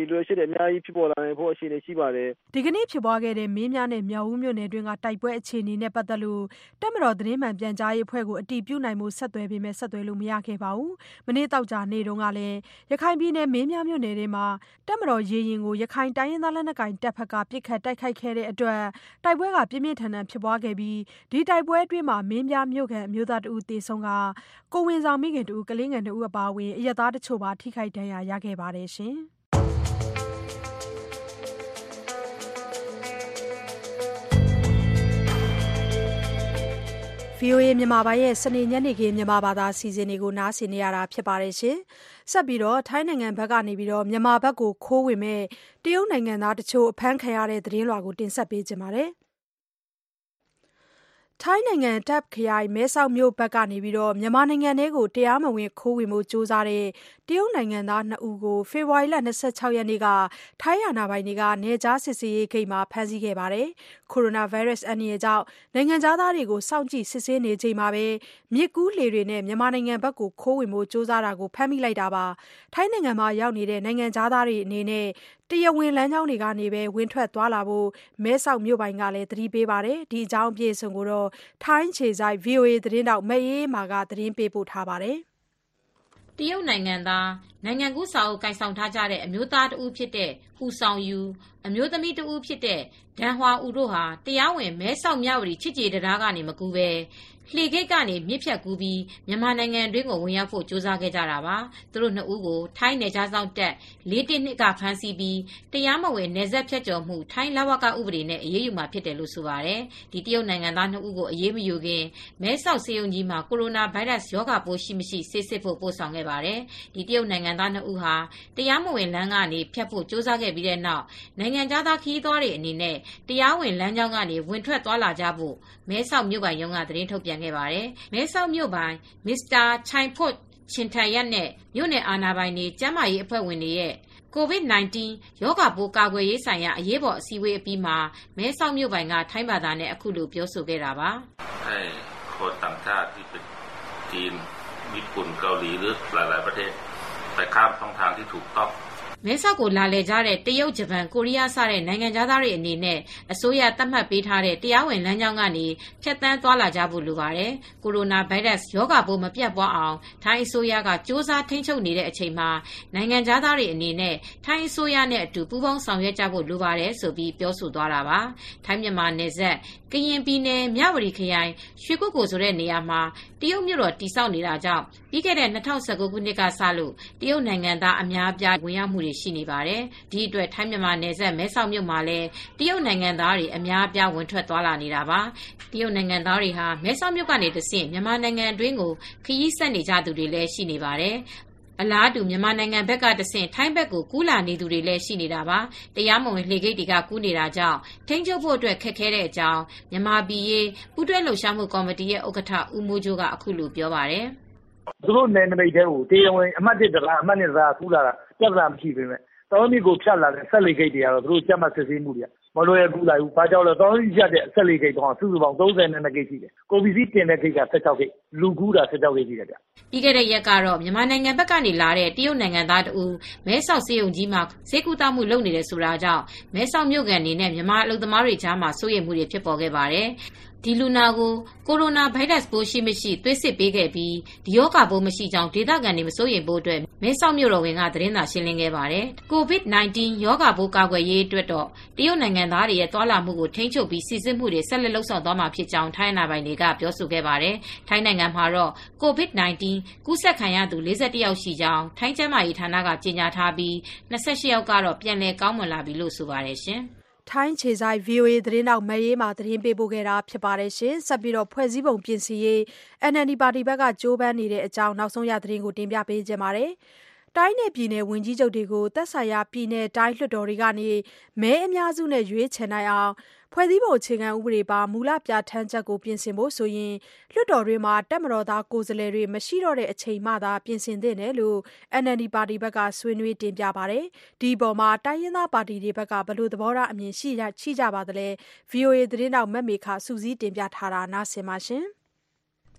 လိုအပ်ချက်တွေ အများကြီးဖြစ်ပေါ်လာနိုင်ဖို့ အခြေအနေရှိပါတယ်။ဒီကနေ့ဖြစ်ပွားခဲ့တဲ့ မင်းပြားနဲ့ မြောက်ဦးမြို့နယ်တွင်းက တိုက်ပွဲအခြေအနေနဲ့ ပတ်သက်လို့ တပ်မတော် သတင်းမှန်ပြန်ကြားရေးအဖွဲ့ကို အတည်ပြုနိုင်ဖို့ ဆက်သွယ်ပေမဲ့ဆက်သွယ်လို့ မရခဲ့ပါဘူး။မနေ့ သောကြာနေ့တုန်းကလည်း ရခိုင်ပြည်နယ် မင်းပြားမြို့နယ်ထဲမှာ တပ်မတော်ရေယာဉ်ကို ရခိုင်တိုင်းရင်းသား လက်နက်ကိုင်တပ်ဘက်က ပစ်ခတ်တိုက်ခိုက်ခဲ့တဲ့အတွက် တိုက်ပွဲပြင်းပြင်းထန်ထန်ဖြစ်ပွားခဲ့ပြီး ဒီတိုက်ပွဲအတွင်း မင်းပြားမြို့ခံ အမျိုးသားတဦး သေဆုံးကာကိုယ်ဝန်ဆောင်မိခင်တဦး၊ကလေးငယ်နှစ်ဦး အပါအဝင် အရပ်သားတချို့ပါ ထိခိုက်ဒဏ်ရာရခဲ့ပါတယ်။ VOA မြန်မာပိုင်းရဲ့စနေညနေခင်းမြန်မာဘာသာအစီအစဉ်တွေကိုနားဆင်နေရတာဖြစ်ပါတယ်ရှင်။ဆက်ပြီးတော့ထိုင်းနိုင်ငံဘက်ကနေပြီးတော့မြန်မာဘက်ကိုခိုးဝင်မဲ့တရုတ်နိုင်ငံသားတချို့အဖမ်းခံရတဲ့သတင်းလွှာကိုတင်ဆက်ပေးကြပါမယ်။ထိုင်းနိုင်ငံတာ့ခ်ခရိုင်မဲဆောက်မြို့ဘက်ကနေမြန်မာနိုင်ငံထဲတရားမဝင်ခိုးဝင်ဖို့ကြိုးစားတဲ့ တရုတ်နိုင်ငံသားနှစ်ဦးကို ဖေဖော်ဝါရီလ ၂၆ ရက်နေ့က ထိုင်းအာဏာပိုင်တွေက နယ်ခြားစစ်ဆေးရေးဂိတ်မှာ ဖမ်းဆီးခဲ့ပါတယ်။ကိုရိုနာဗိုင်းရပ်စ် အန္တရာယ်ကြောင့် နိုင်ငံခြားသားတွေကို စောင့်ကြည့်စစ်ဆေးနေချိန်မှာပဲ မြစ်ကူးလှေတွေနဲ့ မြန်မာနိုင်ငံဘက်ခိုးဝင်ဖို့ ကြိုးစားတာကို ဖမ်းမိလိုက်တာပါ။ထိုင်းနိုင်ငံမှာ ရောက်နေတဲ့ နိုင်ငံခြားသားတွေအနေနဲ့ တရားဝင်လမ်းကြောင်းတွေကနေပဲ ဝင်ထွက်သွားလာဖို့ မဲဆောက်မြို့ပိုင်ကလည်း သတိပေးပါတယ်။ဒီအကြောင်း အပြည့်အစုံကို ထိုင်းအခြေစိုက် VOA သတင်းထောက် မအေးအေးမာက သတင်းပေးပို့ထားပါတယ်။ တရုတ်နိုင်ငံသား နိုင်ငံကူးစာအုပ် ကိုင်ဆောင်ထားကြတဲ့ အမျိုးသားတဦးဖြစ်တဲ့ဟူဆောင်ယူအမျိုးသမီးတဦးဖြစ်တဲ့ ဒန်ဟွာဦးတို့ဟာ တရားဝင် မဲဆောက် မြဝတီ ချစ်ကြည်တံတားကနေ မကူးဘဲ လှေဂိတ်ကနေ မြစ်ဖြတ်ကူးပြီး မြန်မာနိုင်ငံတွင်းကို ဝင်ရောက်ဖို့ ကြိုးစားခဲ့ကြတာပါ။သူတို့ နှစ်ဦးကို ထိုင်းနယ်ခြားစောင့်တပ်412ကဖမ်းဆီးပြီး တရားမဝင် နယ်စပ်ဖြတ်ကျော်မှု ထိုင်း လဝက ဥပဒေနဲ့ အရေးယူမှာဖြစ်တယ်လို့ ဆိုပါတယ်။ဒီတရုတ်နိုင်ငံသား နှစ်ဦးကို အရေးမယူခင် မဲဆောက်စေယုံကြီးမှာ ကိုရိုနာဗိုင်းရပ်စ် ရောဂါပိုးရှိမရှိ ဆေးစစ်ဖို့ ပို့ဆောင်ခဲ့ပါတယ်။ဒီတရုတ်နိုင်ငံသား နှစ်ဦးဟာ တရားမဝင်လမ်းကနေ ဖြတ်ဖို့ ကြိုးစားခဲ့ပြီးတဲ့နောက် နိုင်ငံခြားသား ခရီးသွားတွေအနေနဲ့ တရားဝင်လမ်းကြောင်းကနေ ဝင်ထွက်သွားလာကြဖို့ မဲဆောက်မြို့ပိုင်ရုံးက သတင်းထုတ်ပြနခဲ့ပါတယ်။မဲဆောက်မြို့ပိုင်မစ္စတာချိုင်ဖွတ်ချင်ထန်ရက်နဲ့မြို့နယ်အာဏာပိုင်တွေကျန်းမာရေးအဖွဲ့ဝင်တွေရဲ့ COVID-19 ရောဂါပိုးကာကွယ်ရေးဆိုင်ရာအရေးပေါ်အစည်းအဝေးအပြီးမှာမဲဆောက်မြို့ပိုင်ကထိုင်းဘာသာနဲ့အခုလိုပြောဆိုခဲ့တာပါ။ให้คนต่างชาติที่เป็นจีนญี่ปุ่นเกาหลีหรือหลายๆประเทศไปข้ามช่องทางที่ถูกต้อง မဲဆောက်ကို လာလည်ကြတဲ့ တရုတ်၊ဂျပန်၊ကိုရီးယား စတဲ့ နိုင်ငံခြားသားတွေအနေနဲ့ အစိုးရသတ်မှတ်ပေးထားတဲ့ တရားဝင်လမ်းကြောင်းကနေ ဖြတ်သန်းသွားလာကြဖို့ လိုပါတယ်။ကိုရိုနာဗိုင်းရပ်စ် ရောဂါပိုး မပြန့်ပွားအောင် ထိုင်းအစိုးရက ကြိုးစားထိန်းချုပ်နေတဲ့အချိန်မှာ နိုင်ငံခြားသားတွေအနေနဲ့ ထိုင်းအစိုးရနဲ့အတူ ပူးပေါင်းဆောင်ရွက်ကြဖို့ လိုပါတယ်ဆိုပြီး ပြောဆိုသွားတာပါ။ထိုင်း-မြန်မာနယ်စပ် ကရင်ပြည်နယ် မြဝတီခရိုင် ရွှေကုက္ကိုဆိုတဲ့နေရာမှာ တရုတ်မြို့တော် တည်ဆောက်နေတာကြောင့် ပြီးခဲ့တဲ့ ၂၀၁၉ ခုနှစ်ကစလို့ တရုတ်နိုင်ငံသားအများအပြား ဝင်ရောက်မှုတွေ ရှိနေပါတယ်။ဒီအတွက် ထိုင်းမြန်မာနယ်စပ် မဲဆောက်မြို့မှာလည်း တရုတ်နိုင်ငံသားတွေ အများအပြား ဝင်ထွက်သွားလာနေတာပါ။တရုတ်နိုင်ငံသားတွေဟာ မဲဆောက်မြို့ကနေတဆင့် မြန်မာနိုင်ငံအတွင်းကို ခရီးဆက်နေကြသူတွေလည်း ရှိနေပါတယ်။ အလားတူ မြန်မာနိုင်ငံဘက်ကတဆင့် ထိုင်းဘက်ကို ကူးလာနေသူတွေလည်း ရှိနေတာပါ။တရားမဝင် လှေဂိတ်တွေက ကူးနေတာကြောင့် ထိန်းချုပ်ဖို့အတွက် ခက်ခဲတဲ့အကြောင်း မြန်မာပြည်ရေး ပူးတွဲလှုပ်ရှားမှုကော်မတီရဲ့ ဥက္ကဋ္ဌ ဦးမိုးကြိုးက အခုလိုပြောပါတယ်။“သူတို့နယ်နမိတ်ထဲကို တရားဝင် အမှတ် ၁ တံတား၊အမှတ် ၂ တံတားက ကူးလာတာ ပြဿနာမရှိပေမယ့်တောင်တွင်းမြစ်ကိုဖြတ်လာတဲ့ စက်လှေဂိတ်တွေကတော့ သူတို့ ကြပ်မတ်စစ်ဆေးမှုတွေက မလွယ်ကူလိုက်ဘူး။ဘာကြောင့်လဲတောင်တွင်းမြစ်ဖြတ်တဲ့စက်လှေဂိတ်ပေါင်းကစုစုပေါင်း၃၂ဂိတ်ရှိတယ်။ကုန်ပစ္စည်းတင်တဲ့ဂိတ်က၁၆ဂိတ်၊လူကူးတာ၁၆ဂိတ်ရှိတယ်ဗျ။”ပြီးခဲ့တဲ့ရက်ကတော့မြန်မာနိုင်ငံဘက်ကနေလာတဲ့တရုတ်နိုင်ငံသားတဦးမဲဆောက်ဆေးရုံကြီးမှာဆေးကုသမှုလုပ်နေတယ်ဆိုတာကြောင့်မဲဆောက်မြို့ခံတွေနဲ့မြန်မာအလုပ်သမားတွေကြားမှာစိုးရိမ်မှုတွေဖြစ်ပေါ်ခဲ့ပါတယ်။ ဒီလူနာကို ကိုရိုနာဗိုင်းရပ်စ်ပိုးရှိမရှိ သွေးစစ်ပေးခဲ့ပြီး ဒီရောဂါပိုးမရှိကြောင်း ဒေသခံတွေ မစိုးရိမ်ဖို့အတွက် မဲဆောက်မြို့တော်ဝန်က သတင်းစာရှင်းလင်းခဲ့ပါတယ်။ COVID-19 ရောဂါပိုး ကာကွယ်ရေးအတွက်တော့ တရုတ်နိုင်ငံသားတွေရဲ့ သွာလာမှုကို ထိန်းချုပ်ပြီးစီစစ်မှုတွေ ဆက်လက်လုပ်ဆောင်သွားမှာဖြစ်ကြောင်း ထိုင်းအာဏာပိုင်တွေက ပြောဆိုခဲ့ပါတယ်။ထိုင်းနိုင်ငံမှာတော့ COVID-19 ကူးစက်ခံရသူ ၄၁ ယောက်ရှိကြောင်း ထိုင်းကျန်းမာရေးဌာနက ကြေညာထားပြီး ၂၈ ယောက်ကတော့ ပြန်လည်ကောင်းမွန်လာပြီလို့ ဆိုပါတယ်ရှင်။ ထိုင်းအခြေစိုက် VOA သတင်းထောက် မအေးအေးမာ သတင်းပေးပို့ထားပါတယ်။ဆက်ပြီး ဖွဲ့စည်းပုံပြင်ဆင်ရေး NLD ပါတီဘက်ကကြိုးပမ်းနေတဲ့အကြောင်း နောက်ဆုံးရသတင်းကို တင်ပြပေးချင်ပါတယ်။ တိုင်းနဲ့ပြည်နယ်ဝန်ကြီးချုပ်တွေကို သက်ဆိုင်ရာ ပြည်နယ်တိုင်းလွှတ်တော်တွေကနေ မဲအများစုနဲ့ ရွေးချယ်နိုင်အောင် ဖွဲ့စည်းပုံအခြေခံဥပဒေပါ မူလပြဌာန်းချက်ကို ပြင်ဆင်ဖို့ဆိုရင် လွှတ်တော်တွင်း တပ်မတော်သား ကိုယ်စားလှယ်တွေ မရှိတော့တဲ့အချိန်မှသာ ပြင်ဆင်သင့်တယ်လို့ NLD ပါတီဘက်က ဆွေးနွေးတင်ပြပါတယ်။ဒီအပေါ် တိုင်းရင်းသားပါတီတွေဘက်က ဘယ်လို သဘောထားအမြင်ရှိကြပါသလဲ။ VOA သတင်းထောက် မမေခ စုစည်းတင်ပြထားပါ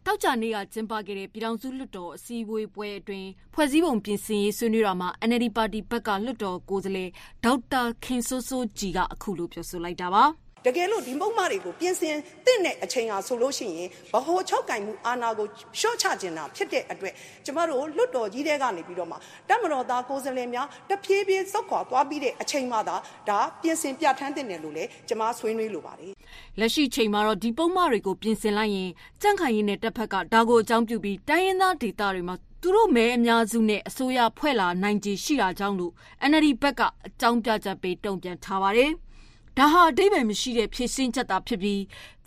တယ်။သောကြာနေ့ကကျင်းပခဲ့တဲ့ပြည်ထောင်စုလွှတ်တော်အစည်းအဝေးပွဲအတွင်းဖွဲ့စည်းပုံပြင်ဆင်ရေးဆွေးနွေးတာမှာ NLD ပါတီဘက်ကလွှတ်တော်ကိုယ်စားလှယ်ဒေါက်တာခင်စိုးစိုးကြည်ကအခုလိုပြောဆိုလိုက်တာပါ။ တကယ်လို့ဒီပုံမှန်တွေကိုပြင်ဆင်သင့်တဲ့အချိန်ဟာဆိုလို့ရှိရင်ဗဟိုချုပ်ကင်မှုအာဏာကိုရှော့ချခြင်းတာဖြစ်တဲ့အတွက်ကျမတို့လွတ်တော်ကြီးတဲ့ကနေပြီးတော့မှတမတော်သားကိုယ်စားလှယ်များတဖြည်းဖြည်းစောက်ခွာသွားပြီးတဲ့အချိန်မှသာဒါပြင်ဆင်ပြဋ္ဌာန်းတဲ့တယ်လို့လည်းကျမဆွေးနွေးလိုပါတယ်လက်ရှိချိန်မှာတော့ဒီပုံမှန်တွေကိုပြင်ဆင်လိုက်ရင်ကြန့်ခိုင်ရေးနဲ့တပ်ဖက်ကဒါကိုအကြောင်းပြုပြီးတိုင်းရင်းသားဒေသတွေမှာသူတို့မဲအများစုနဲ့အစိုးရဖွဲ့လာနိုင်ခြေရှိတာကြောင့်လို့ NLD ဘက်ကအကြောင်းပြချက်ပေးတုံ့ပြန်ထားပါတယ်။ ဒါဟာအဓိပ္ပါယ်မရှိတဲ့ဖြည့်ရှင်းချက်သာဖြစ်ပြီး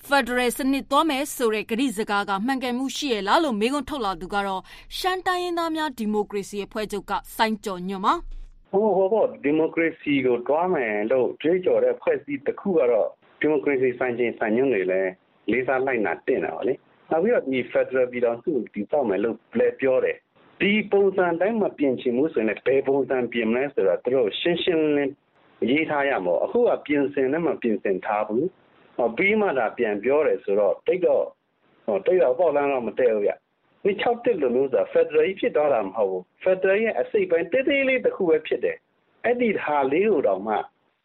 ဖက်ဒရယ်စနစ်သွားမယ်ဆိုတဲ့ကတိစကားကမှန်ကန်မှုရှိရဲ့လားလို့မေးခွန်းထုတ်လာသူကတော့ရှမ်းတိုင်းရင်းသားများဒီမိုကရေစီအဖွဲ့ချုပ်ကစိုင်းကျော်ညွန့်ပါဟိုဟိုဘောဒီမိုကရေစီကိုတွားမယ်လို့ကြွေးကြော်တဲ့ဖွဲ့စည်းတစ်ခုကတော့ဒီမိုကရေစီဆိုင်ချင်းဆိုင်ညွန့်တွေလည်းလေးစားလိုက်နာတင်တယ်ဗောလေနောက်ပြီးတော့ဒီ Federal ပြည်တော်စုဒီတောက်မယ်လို့လည်းပြောတယ်ဒီပုံစံတိုင်းမပြင်ချင်ဘူးဆိုရင်ဘယ်ပုံစံပြင်မလဲဆိုတော့သူတို့ရှင်းရှင်းလင်း ရေးထားရမှာအခုကပြင်ဆင်လည်းမပြင်ဆင်ထားဘူးဟောပြီးမှသာပြန်ပြောတယ်ဆိုတော့တိတ်တော့ဟောတိတ်တော့ပေါ့လန်းတော့မတည့်ဘူးဗျဒီ6တက်လို့လို့ဆိုဖက်ဒရယ်ဖြစ်တော့တာမဟုတ်ဘူးဖက်ဒရယ်ရဲ့အစိတ်ပိုင်းတေးသေးလေးတစ်ခုပဲဖြစ်တယ်အဲ့ဒီဟာလေးကိုတော့မှ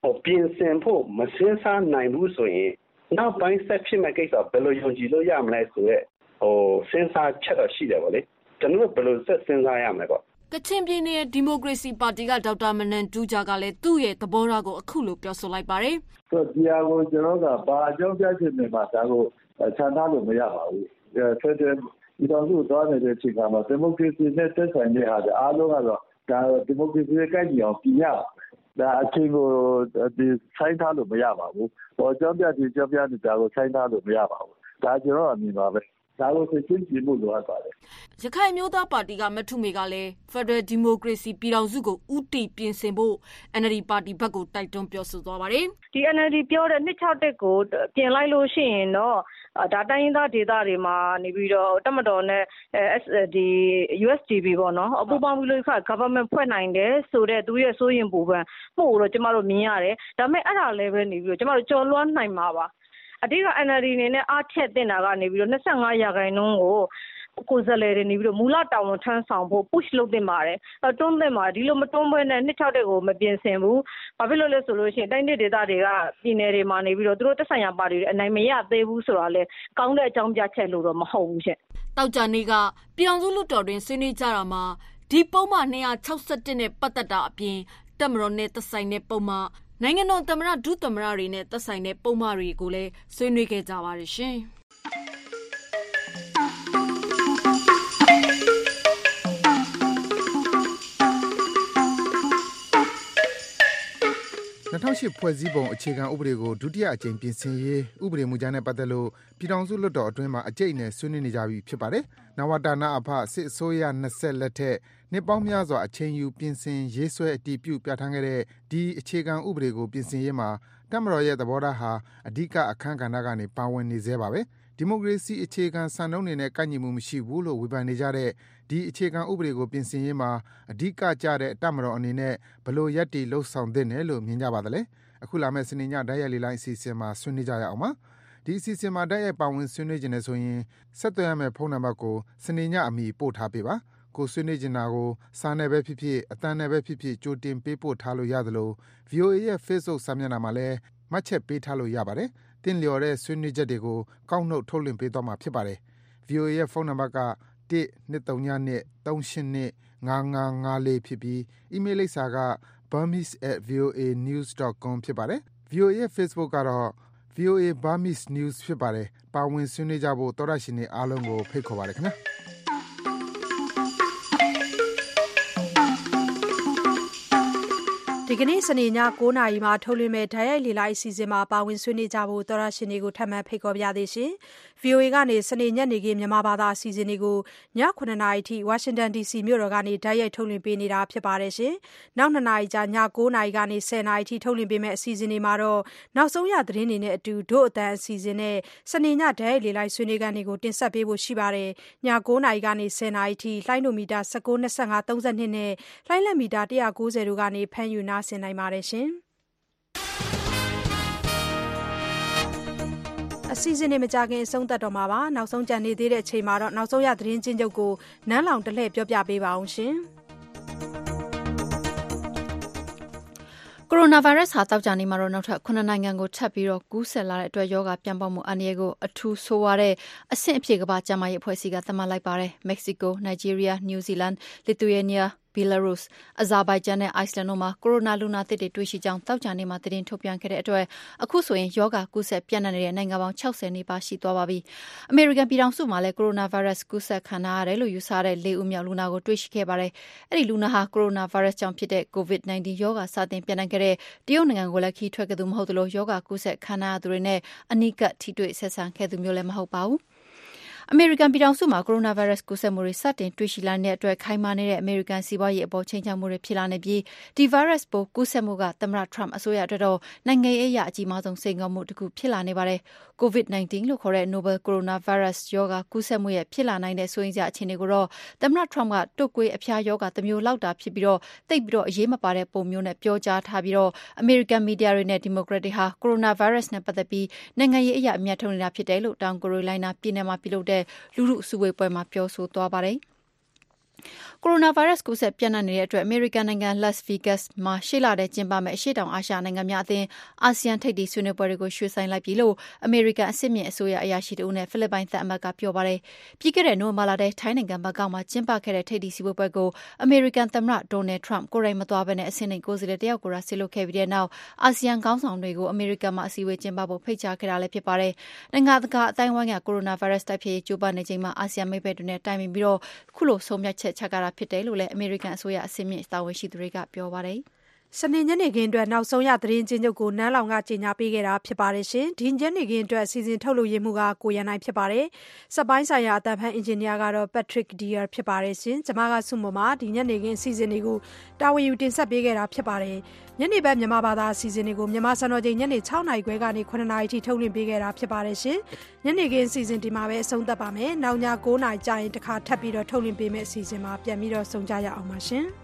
ဟောပြင်ဆင်ဖို့မစင်းစားနိုင်ဘူးဆိုရင်နောက်ပိုင်းဆက်ဖြစ်မဲ့ကိစ္စဘယ်လိုယုံကြည်လို့ရမလဲဆိုရက်ဟိုစဉ်းစားချက်တော့ရှိတယ်ဗောလေကျွန်တော်ဘယ်လိုဆက်စဉ်းစားရမလဲပေါ့ ကချင်ပြည်နယ်ဒီမိုကရေစီပါတီကဒေါက်တာမနန်တူးဂျာကလည်းသူ့ရဲ့သဘောထားကိုအခုလိုပြောဆိုလိုက်ပါတယ်။ဆိုဒီဟာကိုကျွန်တော်ကဘာအကြောင်းပြချက်နဲ့မှဒါကိုခြံထားလို့မရပါဘူး။ဆက်တဲ့ဒီတော့သူသွားနေတဲ့အချိန်မှာဒီမိုကရေစီနဲ့တက်ဆိုင်တဲ့ဟာအားလုံးကတော့ဒါဒီမိုကရေစီရဲ့ကိုက်ညီအောင်ပြင်ရဒါအချင်းကိုဒီဆိုင်ထားလို့မရပါဘူး။ဟောကြောင်းပြဒီကြောင်းပြနေတာကိုဆိုင်ထားလို့မရပါဘူး။ဒါကျွန်တော်အမြင်ပါပဲ။ ဒါကိုသိချင်းကြည့်မှုလိုအပ်ပါတယ်။ရခိုင်မျိုးသားပါတီကမထုမေကလည်း Federal Democracy ပြည်ထောင်စုကိုဥတီပြင်ဆင်ဖို့ NLD ပါတီဘက်ကိုတိုက်တွန်းပြောဆိုသွားပါတယ်။ဒီ NLD ပြောတဲ့261ကိုပြင်လိုက်လို့ရှိရင်တော့ဒါတိုင်းရင်းသားဒေသတွေမှာနေပြီးတော့တမတော်နဲ့ဒီ USDP ပေါ့နော်အပူပေါင်းပြီးလို့ခါ government ဖွဲ့နိုင်တယ်ဆိုတော့သူရဲ့စိုးရင်ပူပန်မှုကိုတော့ကျမတို့မြင်ရတယ်ဒါပေမဲ့အဲ့ဒါလည်းပဲနေပြီးတော့ကျမတို့ကြော်လွှမ်းနိုင်မှာပါ အဓိက NLD အနေနဲ့အားထည့်သင့်တာကနေပြီးတော့25ရာခိုင်နှုန်းကိုကိုယ်စားလှယ်တွေနေပြီးတော့မူလတာဝန်ထမ်းဆောင်ဖို့ push လုပ်သင့်ပါတယ်။တွန်းသင့်ပါတယ်။ဒီလိုမတွန်းဘဲနဲ့261ကိုမပြင်ဆင်ဘူး။ဘာဖြစ်လို့လဲဆိုလို့ရှိရင်တိုင်းဒေသတွေကပြည်နယ်တွေမှာနေပြီးတော့သူတို့သက်ဆိုင်ရာပါတီတွေအနိုင်မရသေးဘူးဆိုတာလေကောင်းတဲ့အကြောင်းပြချက်လို့တော့မဟုတ်ဘူးရှင့်။တောက်ကြနေကပြည်အောင်စုလွှတ်တော်တွင်ဆွေးနွေးကြတာမှာဒီပုံမှန်261နဲ့ပတ်သက်တာအပြင်တက်မတော်နဲ့သက်ဆိုင်တဲ့ပုံမှန် နိုင်ငံတော်သမ္မတဒုသမ္မတတွေနဲ့သက်ဆိုင်တဲ့ပုဒ်မတွေကိုလည်းဆွေးနွေးခဲ့ကြပါတယ်ရှင်။2008ဖွဲ့စည်းပုံအခြေခံဥပဒေကို ဒုတိယအကြိမ်ပြင်ဆင်ရေး ဥပဒေမူကြမ်းနဲ့ပတ်သက်လို့ ပြည်ထောင်စုလွှတ်တော်အတွင်းမှာ အကြိတ်အနယ် ဆွေးနွေးနေကြပြီဖြစ်ပါတယ်။နဝတ/နအဖ စစ်အစိုးရနှစ်ဆက်လက်ထက် နှစ်ပေါင်းများစွာ အချိန်ယူ ပြင်ဆင် ရေးဆွဲ အတည်ပြု ပြဌာန်းခဲ့တဲ့ ဒီ အခြေခံဥပဒေကို ပြင်ဆင်ရေးမှာ တပ်မတော်ရဲ့ သဘောထားဟာ အဓိက အခန်းကဏ္ဍကနေ ပါဝင်နေဆဲပါပဲ။ဒီမိုကရေစီ အခြေခံစံနှုန်းတွေနဲ့ ကိုက်ညီမှုမရှိဘူးလို့ ဝေဖန်နေကြတဲ့ ဒီ အခြေခံဥပဒေကို ပြင်ဆင်ရေးမှာ အဓိကကျတဲ့ တပ်မတော်အနေနဲ့ ဘယ်လို ရပ်တည် လုပ်ဆောင်သင့်တယ်လို့ မြင်ကြပါသလဲ။အခုလာမယ့် စနေည တိုက်ရိုက်လေ့လာအစီအစဉ်မှာ ဆွေးနွေးကြရအောင်ပါ။ဒီအစီအစဉ်မှာ တိုက်ရိုက် ပါဝင် ဆွေးနွေးချင်တယ်ဆိုရင် ဆက်သွယ်ရမယ့် ဖုန်းနံပါတ်ကို စနေညအမီ ပို့ထားပေးပါ။ ကိုယ်ဆွေးနွေးချင်တာကို စာနဲ့ပဲဖြစ်ဖြစ်၊အသံနဲ့ပဲဖြစ်ဖြစ် ကြိုတင်ပေးပို့ထားလို့ရသလိုဗွီအိုအေရဲ့ Facebook စာမျက်နှာမှာလည်း မှတ်ချက်ပေးထားလို့ရပါတယ်။သင့်လျော်တဲ့ ဆွေးနွေးချက်တွေကို ကောက်နှုတ် ထုတ်လွှင့်ပေးသွားမှာ ဖြစ်ပါတယ်။ဗွီအိုအေရဲ့ ဖုန်းနံပါတ်က ၁၂၀၂၃၈၂၅၅၅၄ ဖြစ်ပြီး အီးမေးလ်လိပ်စာက burmese@voanews.com ဖြစ်ပါတယ်။ဗွီအိုအေရဲ့ Facebook ကတော့ VOA Burmese News ဖြစ်ပါတယ်။ပါဝင်ဆွေးနွေးကြဖို့ သောတရှင်တွေအားလုံးကို ဖိတ်ခေါ်ပါတယ်ခင်ဗျာ။ ဒီကနေ့စနေည9:00နာရီမှာထုတ်လွှင့်မယ့်ဓာတ်ရိုက်လေလိုက်အစီအစဉ်မှာပါဝင်ဆွေးနွေးကြဖို့သောရရှင်တွေကိုထပ်မံဖိတ်ခေါ်ပါရစေရှင်။ VOA ကနေ စနေညနေခင်း မြန်မာဘာသာ အစီအစဉ်တွေကိုည9:00နာရီထိ Washington DC မြို့တော်ကနေဓာတ်ရိုက်ထုတ်လွှင့်ပေးနေတာဖြစ်ပါတယ်ရှင်။နောက်2နာရီကြာည9:00နာရီကနေ10:00နာရီထိ ထုတ်လွှင့်ပေးမယ့် အစီအစဉ်တွေမှာတော့နောက်ဆုံးရ သတင်းတွေနဲ့အတူ ဒို့အတန်အစီအစဉ်နဲ့ စနေညဓာတ်ရိုက်လေလိုက်ဆွေးနွေးခန်းတွေကို တင်ဆက်ပေးဖို့ ရှိပါတယ်။ည9:00နာရီကနေ10:00နာရီထိ လှိုင်းဒိုမီတာ19 25 32နဲ့ လှိုင်းလက်မီတာ190တို့ကနေ ဖမ်းယူ နားဆင်နိုင်ပါတယ် အစီအစဉ်တွေမကြခင်အဆုံးသတ်တော့မှာပါနောက်ဆုံးကြံနေသေးတဲ့အချိန်မှာတော့နောက်ဆုံးရသတင်းချင်းချုပ်ကိုနန်းလောင်တလှည့်ပြောပြပေးပါအောင်ရှင်။ကိုရိုနာဗိုင်းရပ်စ်ဟာတောက်ကြနေမှာတော့နောက်ထပ်9နိုင်ငံကိုထပ်ပြီးတော့ကူးစက်လာတဲ့အတွက်ယောဂပြန့်ပေါက်မှုအန္တရာယ်ကိုအထူးဆိုးဝါးတဲ့အဆင့်အဖြစ်ကမ္ဘာ့ကျန်းမာရေးအဖွဲ့အစည်းကသတ်မှတ်လိုက်ပါတယ်။မက္ကဆီကို၊နိုင်ဂျီးရီးယား၊နယူးဇီလန်၊လစ်သူယေးနီးယား ဘီလာရုစ်၊အဇာဘိုင်ဂျန်နဲ့ အိုက်စ်လန်တို့မှာ ကိုရိုနာလူနာသစ်တွေ တွေ့ရှိကြောင်း သောကြာနေ့မှာ သတင်းထုတ်ပြန်ခဲ့တဲ့အတွက် အခုဆိုရင် ရောဂါကူးစက်ပျံ့နှံ့နေတဲ့ နိုင်ငံပေါင်း ၆၀ နီးပါး ရှိသွားပါပြီ။အမေရိကန်ပြည်ထောင်စုမှာလည်း ကိုရိုနာဗိုင်းရပ်စ် ကူးစက်ခံထားရတယ်လို့ ယူဆရတဲ့လေးဦးမြောက် လူနာကို တွေ့ရှိခဲ့ပါတယ်။အဲဒီလူနာဟာ ကိုရိုနာဗိုင်းရပ်စ်ကြောင့်ဖြစ်တဲ့ COVID-19 ရောဂါ စတင်ပျံ့နှံ့ခဲ့တဲ့ တရုတ်နိုင်ငံကိုလည်း ခရီးထွက်ခဲ့သူ မဟုတ်သလို ရောဂါကူးစက်ခံထားရသူတွေနဲ့ အနီးကပ် ထိတွေ့ဆက်ဆံခဲ့သူမျိုးလည်း မဟုတ်ပါဘူး။ အမေရိကန်ပြည်ထောင်စုမှာကိုရိုနာဗိုင်းရပ်စ်ကူးစက်မှုတွေစတင်တွေ့ရှိလာနေတဲ့အတွက်ခိုင်မာနေတဲ့အမေရိကန်စီးပွားရေးအပေါ်ခြိမ်းခြောက်မှုတွေဖြစ်လာနေပြီးဒီဗိုင်းရပ်စ်ပိုးကူးစက်မှုကသမ္မတ Trump အစိုးရအတွက်တော့နိုင်ငံရေးအရအကြီးမားဆုံးစိန်ခေါ်မှုတခုဖြစ်လာနေပါတယ်။ COVID-19 လို့ခေါ်တဲ့ Novel Coronavirus ရောဂါကူးစက်မှုရဲ့ဖြစ်လာနိုင်တဲ့စိုးရိမ်စရာအခြေအနေကိုတော့သမ္မတ Trump ကတုပ်ကွေးအဖျားရောဂါတမျိုးလောက်တာဖြစ်ပြီးသိပ်ပြီးအရေးမပါတဲ့ပုံမျိုးနဲ့ပြောကြားထားပြီးအမေရိကန်မီဒီယာတွေနဲ့ဒီမိုကရက်တွေဟာကိုရိုနာဗိုင်းရပ်စ်နဲ့ပတ်သက်ပြီးနိုင်ငံရေးအရအမြတ်ထုတ်နေတာဖြစ်တယ်လို့တောင်ကာရိုလိုင်းနားပြည်နယ်မှာပြုလုပ်တဲ့လူထုစုဝေးပွဲမှာပြောဆိုသွားပါတယ်။ ကိုရိုနာဗိုင်းရပ်စ်ကူးစက်ပျံ့နှံ့နေတဲ့အတွက်အမေရိကန်နိုင်ငံ Las Vegas မှာရှေ့လထဲကျင်းပမယ့်အရှေ့တောင်အာရှနိုင်ငံများအသင်းအာဆီယံထိပ်သီးဆွေးနွေးပွဲတွေကိုရွှေ့ဆိုင်းလိုက်ပြီလို့အမေရိကန်အဆင့်မြင့်အစိုးရအရာရှိတဦးနဲ့ဖိလစ်ပိုင်သံအမတ်ကပြောပါတယ်။ပြီးခဲ့တဲ့နိုဝင်ဘာလထဲထိုင်းနိုင်ငံဘန်ကောက်မှာကျင်းပခဲ့တဲ့ထိပ်သီးစည်းဝေးပွဲကိုအမေရိကန်သမ္မတ Donald Trump ကိုယ်တိုင်မသွားဘဲအဆင့်နိမ့်ကိုယ်စားလှယ်တယောက်ကိုသာစေလွှတ်ခဲ့ပြီးတဲ့နောက်အာဆီယံခေါင်းဆောင်တွေကိုအမေရိကန်မှာအစည်းအဝေးကျင်းပဖို့ဖိတ်ကြားခဲ့တာလည်းဖြစ်ပါတယ်။နိုင်ငံတကာအသိုင်းအဝိုင်းကကိုရိုနာဗိုင်းရပ်စ်တိုက်ဖျက်ရေးကြိုးပမ်းနေချိန်မှာအာဆီယံမိတ်ဘက်တွေနဲ့တိုင်ပင်ပြီးခုလိုဆုံးဖြတ်ချက်ချခဲ့တာဖြစ်တယ်လို့လည်းအမေရိကန်အစိုးရအဆင့်မြင့်တာဝန်ရှိသူတွေကပြောပါတယ်။ စနေညနေခင်းအတွက်နောက်ဆုံးရသတင်းချင်းချုပ်ကိုနန်းလောင်ကကြေညာပေးခဲ့တာဖြစ်ပါတယ်ရှင်။ဒီညနေခင်းအတွက်အစီအစဉ်ထုတ်လုပ်ရေးမှုကကိုရန်နိုင်ဖြစ်ပါတယ်။စက်ပိုင်းဆိုင်ရာအတံဖန်အင်ဂျင်နီယာကတော့ Patrick Deer ဖြစ်ပါတယ်ရှင်။ကျွန်မကဆုမမှာဒီညနေခင်းအစီအစဉ်တွေကိုတာဝန်ယူတင်ဆက်ပေးခဲ့တာဖြစ်ပါတယ်။ညနေဘက်မြန်မာဘာသာအစီအစဉ်တွေကိုမြန်မာစံတော်ချိန်ညနေ6နာရီခွဲကနေ9နာရီထိထုတ်လွှင့်ပေးခဲ့တာဖြစ်ပါတယ်ရှင်။ညနေခင်းအစီအစဉ်ဒီမှာပဲအဆုံးသတ်ပါမယ်။နောက်ည9နာရီကြာရင်တခါထပ်ပြီးတော့ထုတ်လွှင့်ပေးမယ့်အစီအစဉ်မှာပြန်ပြီးတော့ဆုံကြရအောင်ပါရှင်။